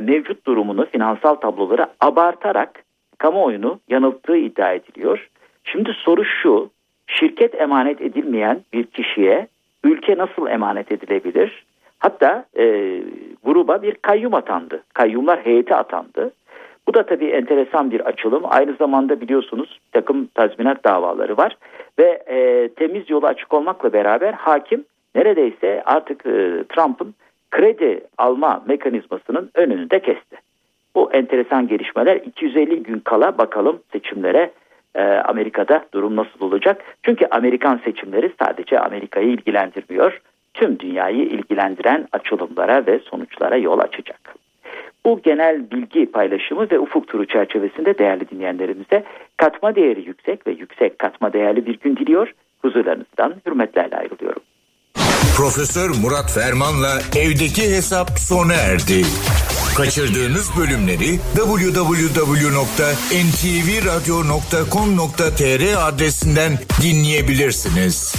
mevcut durumunu, finansal tabloları abartarak kamuoyunu yanılttığı iddia ediliyor. Şimdi soru şu, şirket emanet edilmeyen bir kişiye ülke nasıl emanet edilebilir? Hatta e, gruba bir kayyum atandı. Kayyumlar heyeti atandı. Bu da tabii enteresan bir açılım. Aynı zamanda biliyorsunuz takım tazminat davaları var. Ve e, temiz yolu açık olmakla beraber hakim neredeyse artık e, Trump'ın kredi alma mekanizmasının önünü de kesti. Bu enteresan gelişmeler 250 gün kala bakalım seçimlere e, Amerika'da durum nasıl olacak? Çünkü Amerikan seçimleri sadece Amerika'yı ilgilendirmiyor. Tüm dünyayı ilgilendiren açılımlara ve sonuçlara yol açacak. Bu genel bilgi paylaşımı ve ufuk turu çerçevesinde değerli dinleyenlerimize katma değeri yüksek ve yüksek katma değerli bir gün diliyor. Huzurlarınızdan hürmetlerle ayrılıyorum.
Profesör Murat Ferman'la evdeki hesap sona erdi. Kaçırdığınız bölümleri www.ntvradio.com.tr adresinden dinleyebilirsiniz.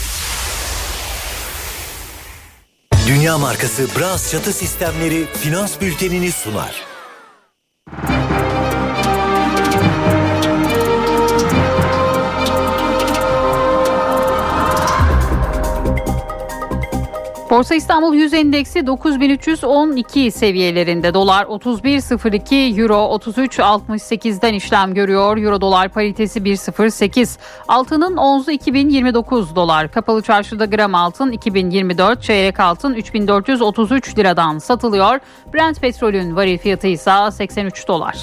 Dünya markası Bras çatı sistemleri finans bültenini sunar.
Borsa İstanbul 100 endeksi 9312 seviyelerinde. Dolar 31.02, Euro 33.68'den işlem görüyor. Euro dolar paritesi 1.08. Altının onzu 2029 dolar. Kapalı çarşıda gram altın 2024, çeyrek altın 3433 liradan satılıyor. Brent petrolün varil fiyatı ise 83 dolar.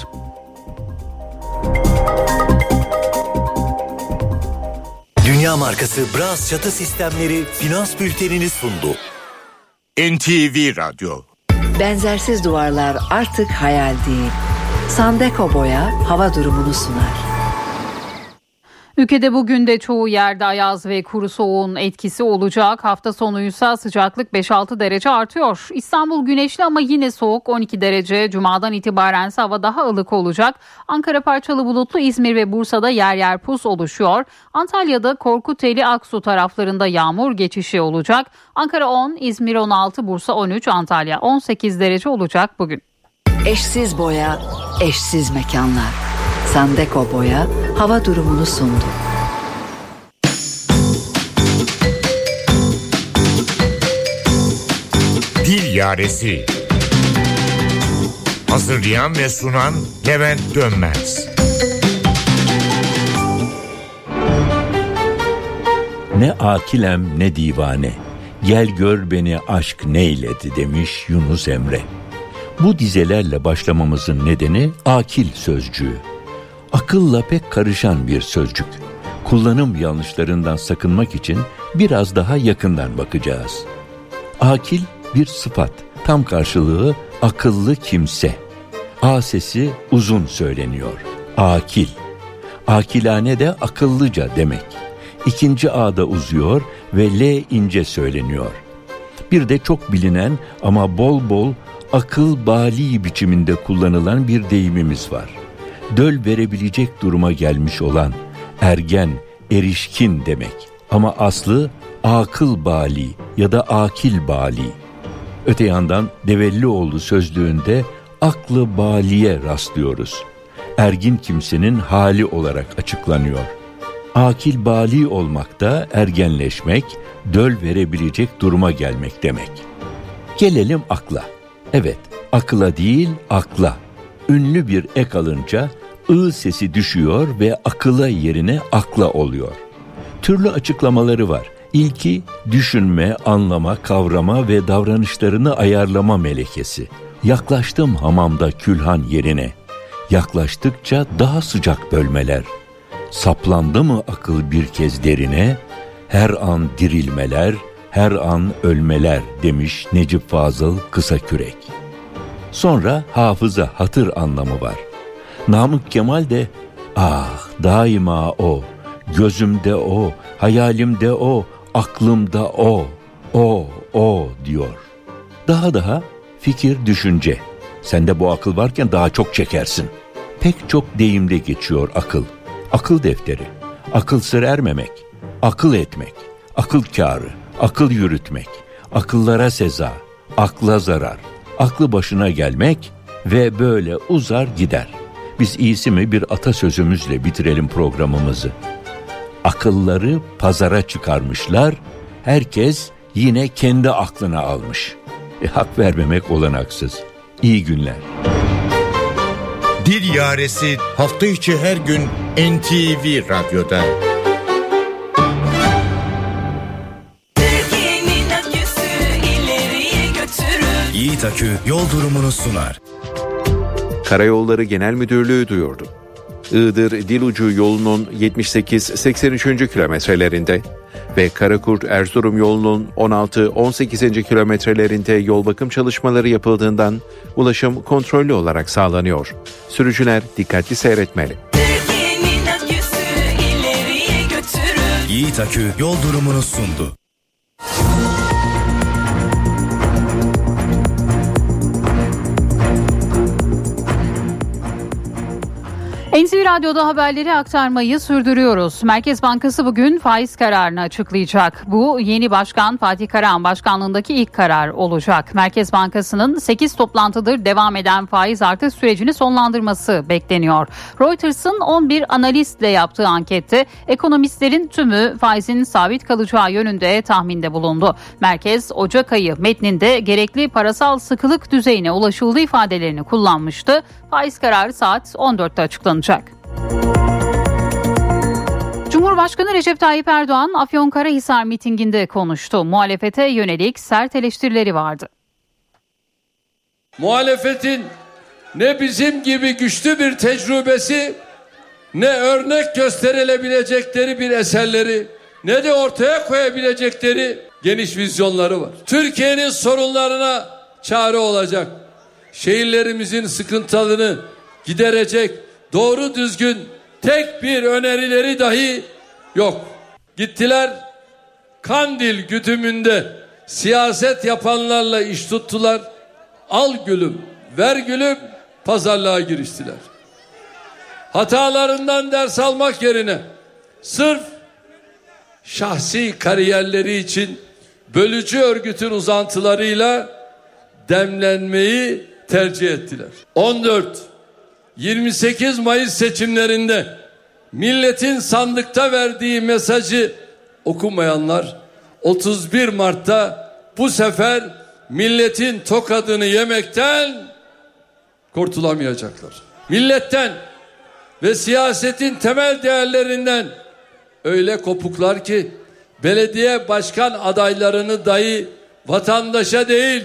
Dünya markası Bras çatı sistemleri finans bültenini sundu.
NTV Radyo
Benzersiz duvarlar artık hayal değil. Sandeko Boya hava durumunu sunar.
Ülkede bugün de çoğu yerde ayaz ve kuru soğuğun etkisi olacak. Hafta sonuysa sıcaklık 5-6 derece artıyor. İstanbul güneşli ama yine soğuk 12 derece. Cuma'dan itibaren hava daha ılık olacak. Ankara parçalı bulutlu İzmir ve Bursa'da yer yer pus oluşuyor. Antalya'da Korkuteli Aksu taraflarında yağmur geçişi olacak. Ankara 10, İzmir 16, Bursa 13, Antalya 18 derece olacak bugün.
Eşsiz boya, eşsiz mekanlar. Sandeko Boya hava durumunu sundu.
Dil Yaresi Hazırlayan ve sunan Levent Dönmez
Ne akilem ne divane Gel gör beni aşk neyledi demiş Yunus Emre. Bu dizelerle başlamamızın nedeni akil sözcüğü akılla pek karışan bir sözcük. Kullanım yanlışlarından sakınmak için biraz daha yakından bakacağız. Akil bir sıfat, tam karşılığı akıllı kimse. A sesi uzun söyleniyor. Akil. Akilane de akıllıca demek. İkinci A da uzuyor ve L ince söyleniyor. Bir de çok bilinen ama bol bol akıl bali biçiminde kullanılan bir deyimimiz var döl verebilecek duruma gelmiş olan ergen, erişkin demek. Ama aslı akıl bali ya da akil bali. Öte yandan Devellioğlu sözlüğünde aklı baliye rastlıyoruz. Ergin kimsenin hali olarak açıklanıyor. Akil bali olmak da ergenleşmek, döl verebilecek duruma gelmek demek. Gelelim akla. Evet, akla değil akla. Ünlü bir ek alınca ı sesi düşüyor ve akıla yerine akla oluyor. Türlü açıklamaları var. İlki düşünme, anlama, kavrama ve davranışlarını ayarlama melekesi. Yaklaştım hamamda külhan yerine. Yaklaştıkça daha sıcak bölmeler. Saplandı mı akıl bir kez derine? Her an dirilmeler, her an ölmeler demiş Necip Fazıl Kısa Kürek. Sonra hafıza hatır anlamı var. Namık Kemal de ah daima o, gözümde o, hayalimde o, aklımda o, o, o diyor. Daha daha fikir, düşünce. Sende bu akıl varken daha çok çekersin. Pek çok deyimde geçiyor akıl. Akıl defteri, akıl sır ermemek, akıl etmek, akıl kârı, akıl yürütmek, akıllara seza, akla zarar, aklı başına gelmek ve böyle uzar gider.'' Biz iyisi mi bir atasözümüzle bitirelim programımızı. Akılları pazara çıkarmışlar, herkes yine kendi aklına almış. E, hak vermemek olanaksız. İyi günler.
Dil Yaresi hafta içi her gün NTV Radyo'da.
Yiğit Akü yol durumunu sunar.
Karayolları Genel Müdürlüğü duyurdu. Iğdır Dilucu yolunun 78-83. kilometrelerinde ve Karakurt Erzurum yolunun 16-18. kilometrelerinde yol bakım çalışmaları yapıldığından ulaşım kontrollü olarak sağlanıyor. Sürücüler dikkatli seyretmeli.
Yiğit Akü yol durumunu sundu.
NTV Radyo'da haberleri aktarmayı sürdürüyoruz. Merkez Bankası bugün faiz kararını açıklayacak. Bu yeni başkan Fatih Karahan başkanlığındaki ilk karar olacak. Merkez Bankası'nın 8 toplantıdır devam eden faiz artış sürecini sonlandırması bekleniyor. Reuters'ın 11 analistle yaptığı ankette ekonomistlerin tümü faizin sabit kalacağı yönünde tahminde bulundu. Merkez Ocak ayı metninde gerekli parasal sıkılık düzeyine ulaşıldığı ifadelerini kullanmıştı. Faiz kararı saat 14'te açıklanacak. Cumhurbaşkanı Recep Tayyip Erdoğan Afyonkarahisar mitinginde konuştu. Muhalefete yönelik sert eleştirileri vardı.
Muhalefetin ne bizim gibi güçlü bir tecrübesi ne örnek gösterilebilecekleri bir eserleri ne de ortaya koyabilecekleri geniş vizyonları var. Türkiye'nin sorunlarına çare olacak şehirlerimizin sıkıntılarını giderecek doğru düzgün tek bir önerileri dahi yok. Gittiler Kandil güdümünde siyaset yapanlarla iş tuttular. Al gülüm, ver gülüm pazarlığa giriştiler. Hatalarından ders almak yerine sırf şahsi kariyerleri için bölücü örgütün uzantılarıyla demlenmeyi tercih ettiler. 14 28 Mayıs seçimlerinde milletin sandıkta verdiği mesajı okumayanlar 31 Mart'ta bu sefer milletin tokadını yemekten kurtulamayacaklar. Milletten ve siyasetin temel değerlerinden öyle kopuklar ki belediye başkan adaylarını dahi vatandaşa değil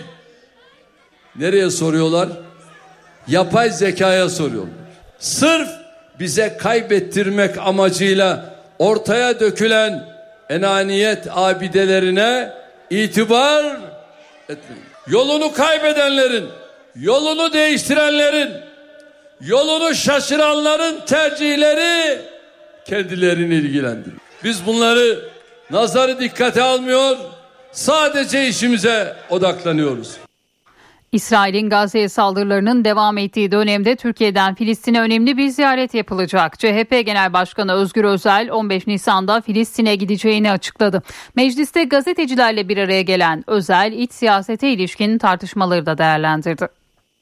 Nereye soruyorlar? Yapay zekaya soruyorlar. Sırf bize kaybettirmek amacıyla ortaya dökülen enaniyet abidelerine itibar etmeyin. Yolunu kaybedenlerin, yolunu değiştirenlerin, yolunu şaşıranların tercihleri kendilerini ilgilendirir. Biz bunları nazarı dikkate almıyor, sadece işimize odaklanıyoruz.
İsrail'in Gazze'ye saldırılarının devam ettiği dönemde Türkiye'den Filistin'e önemli bir ziyaret yapılacak. CHP Genel Başkanı Özgür Özel 15 Nisan'da Filistin'e gideceğini açıkladı. Mecliste gazetecilerle bir araya gelen Özel iç siyasete ilişkin tartışmaları da değerlendirdi.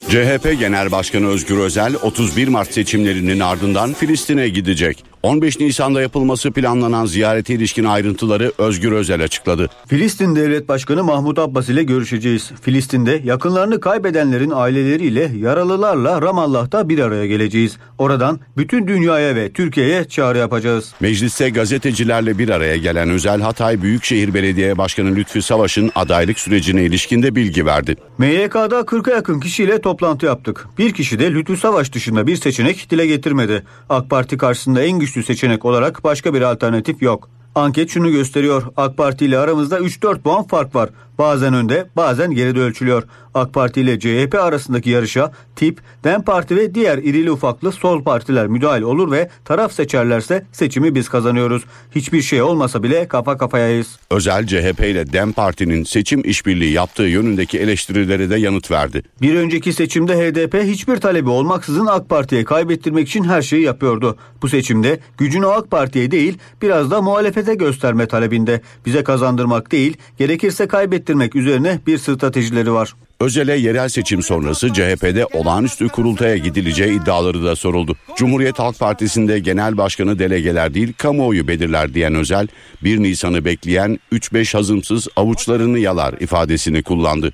CHP Genel Başkanı Özgür Özel 31 Mart seçimlerinin ardından Filistin'e gidecek. 15 Nisan'da yapılması planlanan ziyarete ilişkin ayrıntıları Özgür Özel açıkladı.
Filistin Devlet Başkanı Mahmut Abbas ile görüşeceğiz. Filistin'de yakınlarını kaybedenlerin aileleriyle yaralılarla Ramallah'ta bir araya geleceğiz. Oradan bütün dünyaya ve Türkiye'ye çağrı yapacağız.
Mecliste gazetecilerle bir araya gelen Özel Hatay Büyükşehir Belediye Başkanı Lütfü Savaş'ın adaylık sürecine ilişkinde bilgi verdi.
MYK'da 40'a yakın kişiyle toplantı yaptık. Bir kişi de Lütfü Savaş dışında bir seçenek dile getirmedi. AK Parti karşısında en güçlü seçenek olarak başka bir alternatif yok. Anket şunu gösteriyor. AK Parti ile aramızda 3-4 puan fark var. Bazen önde bazen geride ölçülüyor. AK Parti ile CHP arasındaki yarışa tip, DEM Parti ve diğer irili ufaklı sol partiler müdahil olur ve taraf seçerlerse seçimi biz kazanıyoruz. Hiçbir şey olmasa bile kafa kafayayız.
Özel CHP ile DEM Parti'nin seçim işbirliği yaptığı yönündeki eleştirilere de yanıt verdi.
Bir önceki seçimde HDP hiçbir talebi olmaksızın AK Parti'ye kaybettirmek için her şeyi yapıyordu. Bu seçimde gücünü AK Parti'ye değil biraz da muhalefete gösterme talebinde. Bize kazandırmak değil gerekirse kaybettirmek üzerine bir stratejileri var.
Özel'e yerel seçim sonrası CHP'de olağanüstü kurultaya gidileceği iddiaları da soruldu. Cumhuriyet Halk Partisi'nde genel başkanı delegeler değil kamuoyu belirler diyen Özel, 1 Nisan'ı bekleyen 3-5 hazımsız avuçlarını yalar ifadesini kullandı.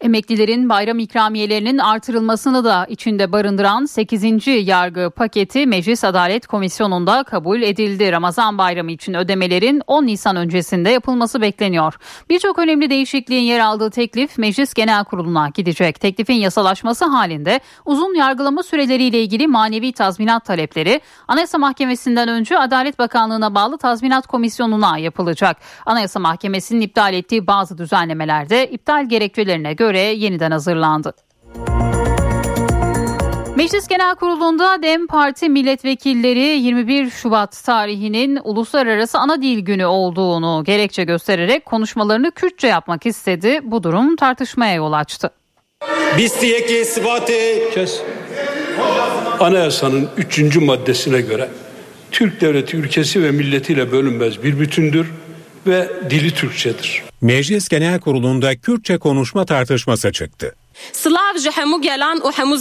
Emeklilerin bayram ikramiyelerinin artırılmasını da içinde barındıran 8. yargı paketi Meclis Adalet Komisyonu'nda kabul edildi. Ramazan bayramı için ödemelerin 10 Nisan öncesinde yapılması bekleniyor. Birçok önemli değişikliğin yer aldığı teklif Meclis Genel Kurulu'na gidecek. Teklifin yasalaşması halinde uzun yargılama süreleriyle ilgili manevi tazminat talepleri Anayasa Mahkemesi'nden önce Adalet Bakanlığı'na bağlı Tazminat Komisyonu'na yapılacak. Anayasa Mahkemesi'nin iptal ettiği bazı düzenlemelerde iptal gerekçelerine göre göre yeniden hazırlandı. Meclis Genel Kurulu'nda DEM Parti milletvekilleri 21 Şubat tarihinin uluslararası ana dil günü olduğunu gerekçe göstererek konuşmalarını Kürtçe yapmak istedi. Bu durum tartışmaya yol açtı.
Biz Kes. Anayasanın 3. maddesine göre Türk devleti ülkesi ve milletiyle bölünmez bir bütündür ve dili Türkçedir.
Meclis Genel Kurulu'nda Kürtçe konuşma tartışması çıktı.
Slavca hemu gelen o hemu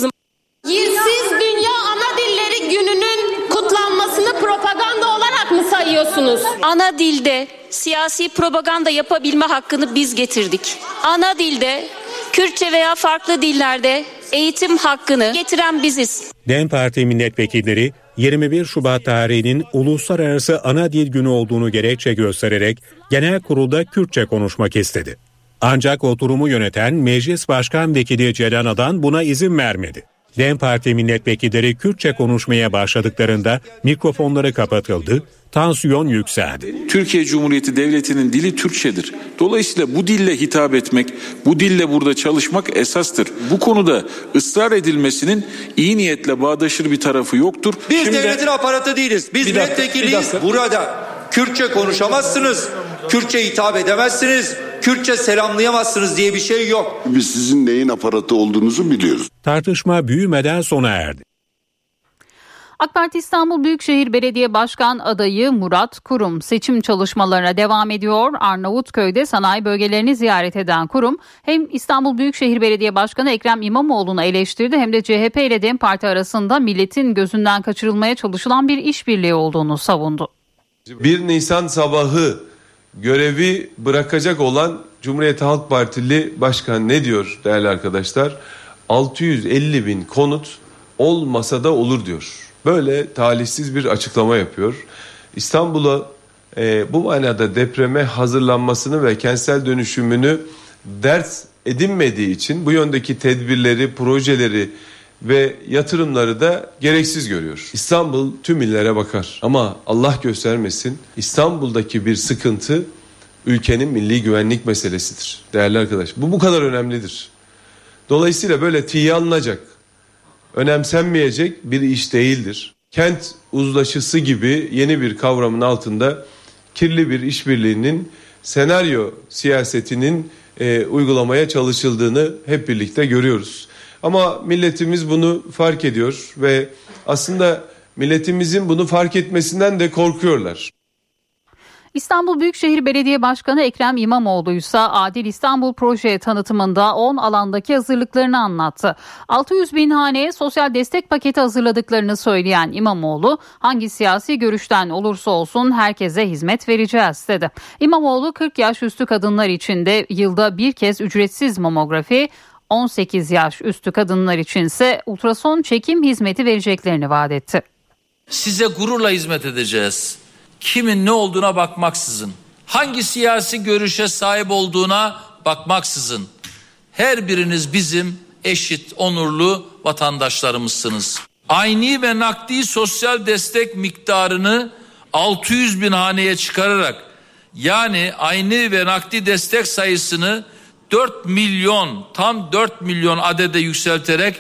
Yersiz Dünya Ana Dilleri Günü'nün kutlanmasını propaganda olarak mı sayıyorsunuz?
Ana dilde siyasi propaganda yapabilme hakkını biz getirdik. Ana dilde Kürtçe veya farklı dillerde eğitim hakkını getiren biziz.
DEM Parti milletvekilleri 21 Şubat tarihinin Uluslararası Ana Dil Günü olduğunu gerekçe göstererek genel kurulda Kürtçe konuşmak istedi. Ancak oturumu yöneten Meclis Başkan Vekili Ceylan Adan buna izin vermedi. DEM Parti milletvekilleri Kürtçe konuşmaya başladıklarında mikrofonları kapatıldı, tansiyon yükseldi.
Türkiye Cumhuriyeti Devleti'nin dili Türkçedir. Dolayısıyla bu dille hitap etmek, bu dille burada çalışmak esastır. Bu konuda ısrar edilmesinin iyi niyetle bağdaşır bir tarafı yoktur.
Biz Şimdi, devletin aparatı değiliz. Biz milletvekiliyiz. Burada Kürtçe konuşamazsınız. Kürtçe hitap edemezsiniz. Kürtçe selamlayamazsınız diye bir şey yok.
Biz sizin neyin aparatı olduğunuzu biliyoruz.
Tartışma büyümeden sona erdi.
AK Parti İstanbul Büyükşehir Belediye Başkan adayı Murat Kurum seçim çalışmalarına devam ediyor. Arnavutköy'de sanayi bölgelerini ziyaret eden Kurum hem İstanbul Büyükşehir Belediye Başkanı Ekrem İmamoğlu'nu eleştirdi hem de CHP ile DEM Parti arasında milletin gözünden kaçırılmaya çalışılan bir işbirliği olduğunu savundu.
1 Nisan sabahı görevi bırakacak olan Cumhuriyet Halk Partili başkan ne diyor değerli arkadaşlar? 650 bin konut olmasa da olur diyor. Böyle talihsiz bir açıklama yapıyor. İstanbul'a e, bu manada depreme hazırlanmasını ve kentsel dönüşümünü ders edinmediği için bu yöndeki tedbirleri, projeleri ve yatırımları da gereksiz görüyor. İstanbul tüm illere bakar ama Allah göstermesin İstanbul'daki bir sıkıntı ülkenin milli güvenlik meselesidir. Değerli arkadaş bu bu kadar önemlidir. Dolayısıyla böyle tiye alınacak, önemsenmeyecek bir iş değildir. Kent uzlaşısı gibi yeni bir kavramın altında kirli bir işbirliğinin senaryo siyasetinin e, uygulamaya çalışıldığını hep birlikte görüyoruz. Ama milletimiz bunu fark ediyor ve aslında milletimizin bunu fark etmesinden de korkuyorlar.
İstanbul Büyükşehir Belediye Başkanı Ekrem İmamoğlu ise Adil İstanbul proje tanıtımında 10 alandaki hazırlıklarını anlattı. 600 bin haneye sosyal destek paketi hazırladıklarını söyleyen İmamoğlu hangi siyasi görüşten olursa olsun herkese hizmet vereceğiz dedi. İmamoğlu 40 yaş üstü kadınlar için de yılda bir kez ücretsiz mamografi 18 yaş üstü kadınlar içinse ultrason çekim hizmeti vereceklerini vaat etti.
Size gururla hizmet edeceğiz. Kimin ne olduğuna bakmaksızın, hangi siyasi görüşe sahip olduğuna bakmaksızın her biriniz bizim eşit, onurlu vatandaşlarımızsınız. Ayni ve nakdi sosyal destek miktarını 600 bin haneye çıkararak yani ayni ve nakdi destek sayısını 4 milyon tam 4 milyon adede yükselterek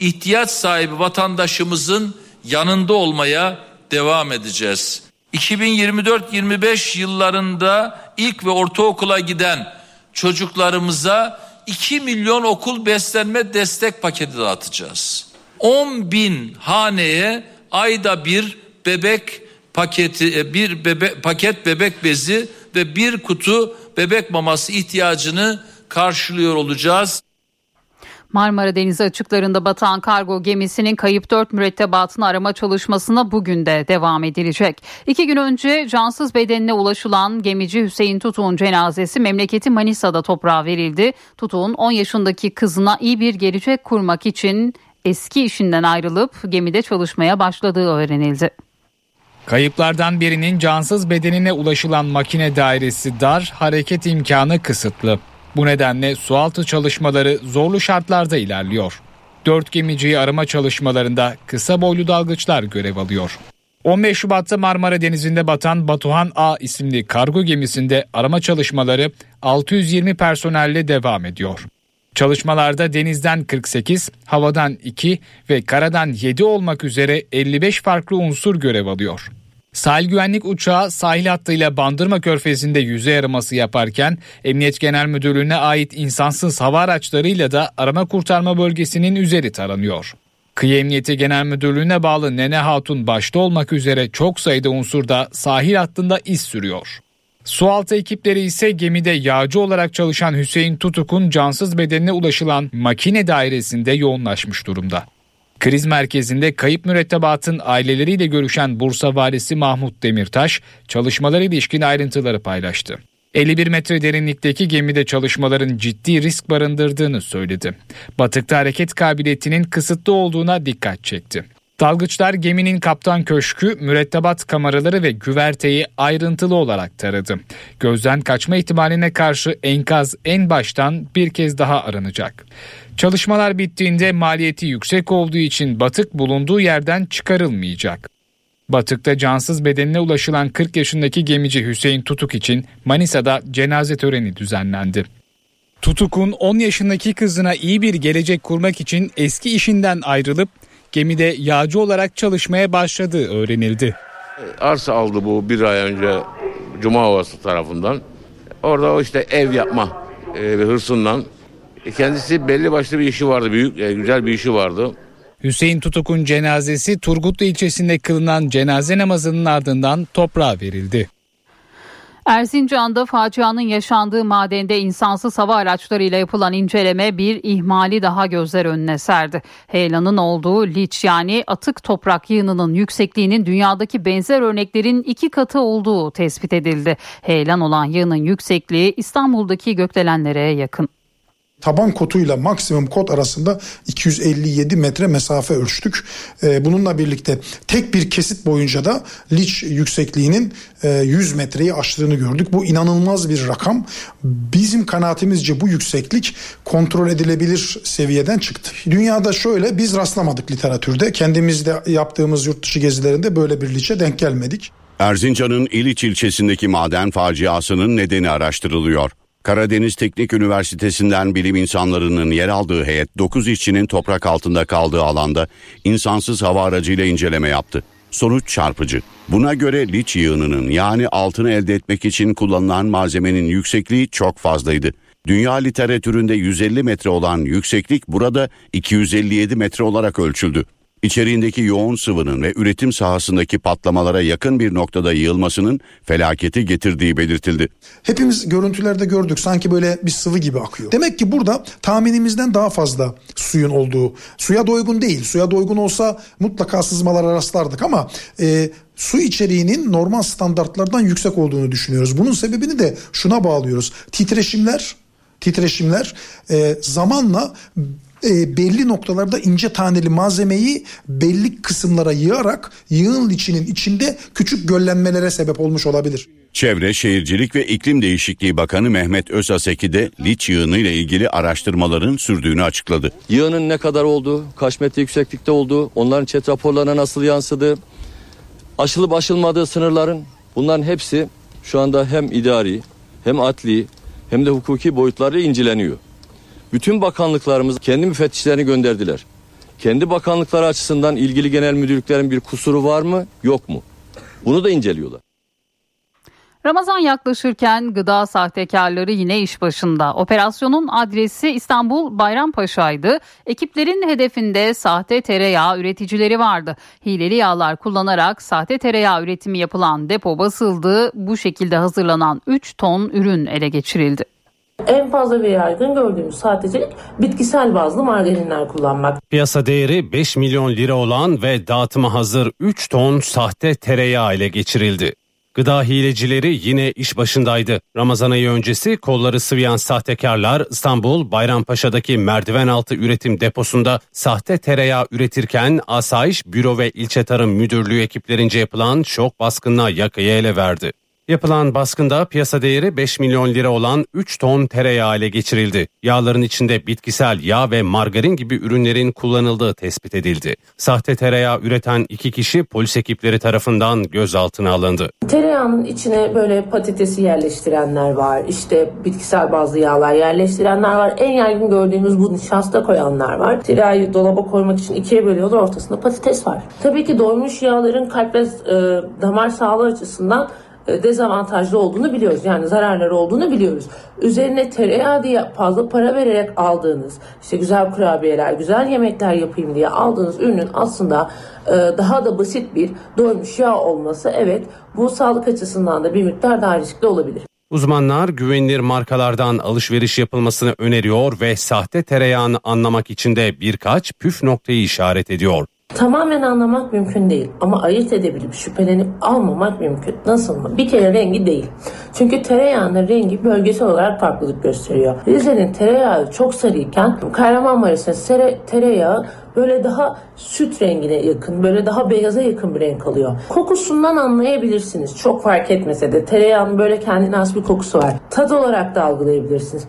ihtiyaç sahibi vatandaşımızın yanında olmaya devam edeceğiz. 2024-25 yıllarında ilk ve ortaokula giden çocuklarımıza 2 milyon okul beslenme destek paketi dağıtacağız. 10 bin haneye ayda bir bebek paketi e, bir bebe, paket bebek bezi ve bir kutu bebek maması ihtiyacını karşılıyor olacağız.
Marmara Denizi açıklarında batan kargo gemisinin kayıp 4 mürettebatını arama çalışmasına bugün de devam edilecek. İki gün önce cansız bedenine ulaşılan gemici Hüseyin Tutuk'un cenazesi memleketi Manisa'da toprağa verildi. Tutuk'un 10 yaşındaki kızına iyi bir gelecek kurmak için eski işinden ayrılıp gemide çalışmaya başladığı öğrenildi.
Kayıplardan birinin cansız bedenine ulaşılan makine dairesi dar, hareket imkanı kısıtlı. Bu nedenle sualtı çalışmaları zorlu şartlarda ilerliyor. Dört gemiciyi arama çalışmalarında kısa boylu dalgıçlar görev alıyor. 15 Şubat'ta Marmara Denizi'nde batan Batuhan A isimli kargo gemisinde arama çalışmaları 620 personelle devam ediyor. Çalışmalarda denizden 48, havadan 2 ve karadan 7 olmak üzere 55 farklı unsur görev alıyor. Sahil güvenlik uçağı sahil hattıyla Bandırma Körfezi'nde yüzey araması yaparken Emniyet Genel Müdürlüğü'ne ait insansız hava araçlarıyla da arama kurtarma bölgesinin üzeri taranıyor. Kıyı Emniyeti Genel Müdürlüğü'ne bağlı Nene Hatun başta olmak üzere çok sayıda unsurda sahil hattında iz sürüyor. Sualtı ekipleri ise gemide yağcı olarak çalışan Hüseyin Tutuk'un cansız bedenine ulaşılan makine dairesinde yoğunlaşmış durumda. Kriz merkezinde kayıp mürettebatın aileleriyle görüşen Bursa Valisi Mahmut Demirtaş çalışmalara ilişkin ayrıntıları paylaştı. 51 metre derinlikteki gemide çalışmaların ciddi risk barındırdığını söyledi. Batıkta hareket kabiliyetinin kısıtlı olduğuna dikkat çekti. Dalgıçlar geminin kaptan köşkü, mürettebat kameraları ve güverteyi ayrıntılı olarak taradı. Gözden kaçma ihtimaline karşı enkaz en baştan bir kez daha aranacak. Çalışmalar bittiğinde maliyeti yüksek olduğu için batık bulunduğu yerden çıkarılmayacak. Batıkta cansız bedenine ulaşılan 40 yaşındaki gemici Hüseyin Tutuk için Manisa'da cenaze töreni düzenlendi. Tutuk'un 10 yaşındaki kızına iyi bir gelecek kurmak için eski işinden ayrılıp gemide yağcı olarak çalışmaya başladığı öğrenildi.
Arsa aldı bu bir ay önce Cuma Ovası tarafından. Orada o işte ev yapma e, hırsından. E, kendisi belli başlı bir işi vardı, büyük e, güzel bir işi vardı.
Hüseyin Tutuk'un cenazesi Turgutlu ilçesinde kılınan cenaze namazının ardından toprağa verildi.
Erzincan'da facianın yaşandığı madende insansız hava araçlarıyla yapılan inceleme bir ihmali daha gözler önüne serdi. Heyelanın olduğu liç yani atık toprak yığınının yüksekliğinin dünyadaki benzer örneklerin iki katı olduğu tespit edildi. Heyelan olan yığının yüksekliği İstanbul'daki gökdelenlere yakın
taban kotuyla maksimum kot arasında 257 metre mesafe ölçtük. Ee, bununla birlikte tek bir kesit boyunca da liç yüksekliğinin 100 e, metreyi aştığını gördük. Bu inanılmaz bir rakam. Bizim kanaatimizce bu yükseklik kontrol edilebilir seviyeden çıktı. Dünyada şöyle biz rastlamadık literatürde. Kendimizde yaptığımız yurt dışı gezilerinde böyle bir liçe denk gelmedik.
Erzincan'ın İliç ilçesindeki maden faciasının nedeni araştırılıyor. Karadeniz Teknik Üniversitesi'nden bilim insanlarının yer aldığı heyet 9 işçinin toprak altında kaldığı alanda insansız hava aracıyla inceleme yaptı. Sonuç çarpıcı. Buna göre liç yığınının yani altını elde etmek için kullanılan malzemenin yüksekliği çok fazlaydı. Dünya literatüründe 150 metre olan yükseklik burada 257 metre olarak ölçüldü. İçeriğindeki yoğun sıvının ve üretim sahasındaki patlamalara yakın bir noktada yığılmasının felaketi getirdiği belirtildi.
Hepimiz görüntülerde gördük sanki böyle bir sıvı gibi akıyor. Demek ki burada tahminimizden daha fazla suyun olduğu, suya doygun değil. Suya doygun olsa mutlaka sızmalara rastlardık ama e, su içeriğinin normal standartlardan yüksek olduğunu düşünüyoruz. Bunun sebebini de şuna bağlıyoruz. Titreşimler titreşimler e, zamanla e, belli noktalarda ince taneli malzemeyi belli kısımlara yığarak yığın içinin içinde küçük göllenmelere sebep olmuş olabilir.
Çevre, Şehircilik ve İklim Değişikliği Bakanı Mehmet Özaseki de liç yığını ile ilgili araştırmaların sürdüğünü açıkladı.
Yığının ne kadar olduğu, kaç metre yükseklikte olduğu, onların chat raporlarına nasıl yansıdığı, aşılıp aşılmadığı sınırların bunların hepsi şu anda hem idari hem adli hem de hukuki boyutlarla inceleniyor. Bütün bakanlıklarımız kendi müfettişlerini gönderdiler. Kendi bakanlıkları açısından ilgili genel müdürlüklerin bir kusuru var mı yok mu? Bunu da inceliyorlar.
Ramazan yaklaşırken gıda sahtekarları yine iş başında. Operasyonun adresi İstanbul Bayrampaşa'ydı. Ekiplerin hedefinde sahte tereyağı üreticileri vardı. Hileli yağlar kullanarak sahte tereyağı üretimi yapılan depo basıldı. Bu şekilde hazırlanan 3 ton ürün ele geçirildi.
En fazla ve yaygın gördüğümüz sahtecilik bitkisel bazlı margarinler kullanmak.
Piyasa değeri 5 milyon lira olan ve dağıtıma hazır 3 ton sahte tereyağı ile geçirildi. Gıda hilecileri yine iş başındaydı. Ramazan ayı öncesi kolları sıvayan sahtekarlar İstanbul Bayrampaşa'daki merdiven altı üretim deposunda sahte tereyağı üretirken Asayiş Büro ve İlçe Tarım Müdürlüğü ekiplerince yapılan şok baskınına yakayı ele verdi. Yapılan baskında piyasa değeri 5 milyon lira olan 3 ton tereyağı ile geçirildi. Yağların içinde bitkisel yağ ve margarin gibi ürünlerin kullanıldığı tespit edildi. Sahte tereyağı üreten iki kişi polis ekipleri tarafından gözaltına alındı.
Tereyağının içine böyle patatesi yerleştirenler var. İşte bitkisel bazlı yağlar yerleştirenler var. En yaygın gördüğümüz bu nişasta koyanlar var. Tereyağı dolaba koymak için ikiye bölüyorlar. Ortasında patates var. Tabii ki doymuş yağların kalp ve e, damar sağlığı açısından dezavantajlı olduğunu biliyoruz. Yani zararları olduğunu biliyoruz. Üzerine tereyağı diye fazla para vererek aldığınız, işte güzel kurabiyeler, güzel yemekler yapayım diye aldığınız ürünün aslında e, daha da basit bir doymuş yağ olması evet bu sağlık açısından da bir miktar daha riskli olabilir.
Uzmanlar güvenilir markalardan alışveriş yapılmasını öneriyor ve sahte tereyağını anlamak için de birkaç püf noktayı işaret ediyor.
Tamamen anlamak mümkün değil ama ayırt edebilip şüphelenip almamak mümkün. Nasıl mı? Bir kere rengi değil. Çünkü tereyağının rengi bölgesel olarak farklılık gösteriyor. Rize'nin tereyağı çok sarıyken Kahramanmaraş'ın tere, tereyağı böyle daha süt rengine yakın, böyle daha beyaza yakın bir renk alıyor. Kokusundan anlayabilirsiniz. Çok fark etmese de tereyağının böyle kendine has bir kokusu var. Tad olarak da algılayabilirsiniz.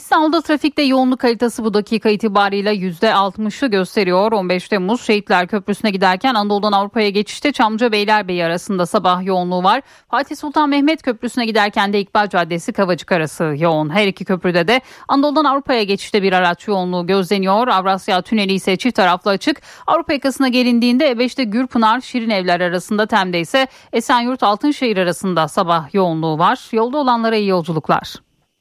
İstanbul'da trafikte yoğunluk haritası bu dakika itibariyle %60'ı gösteriyor. 15 Temmuz Şehitler Köprüsü'ne giderken Anadolu'dan Avrupa'ya geçişte Çamlıca Beylerbeyi arasında sabah yoğunluğu var. Fatih Sultan Mehmet Köprüsü'ne giderken de İkbal Caddesi Kavacık arası yoğun. Her iki köprüde de Anadolu'dan Avrupa'ya geçişte bir araç yoğunluğu gözleniyor. Avrasya Tüneli ise çift taraflı açık. Avrupa yakasına gelindiğinde E5'te Gürpınar Şirin Evler arasında Tem'de ise Esenyurt Altınşehir arasında sabah yoğunluğu var. Yolda olanlara iyi yolculuklar.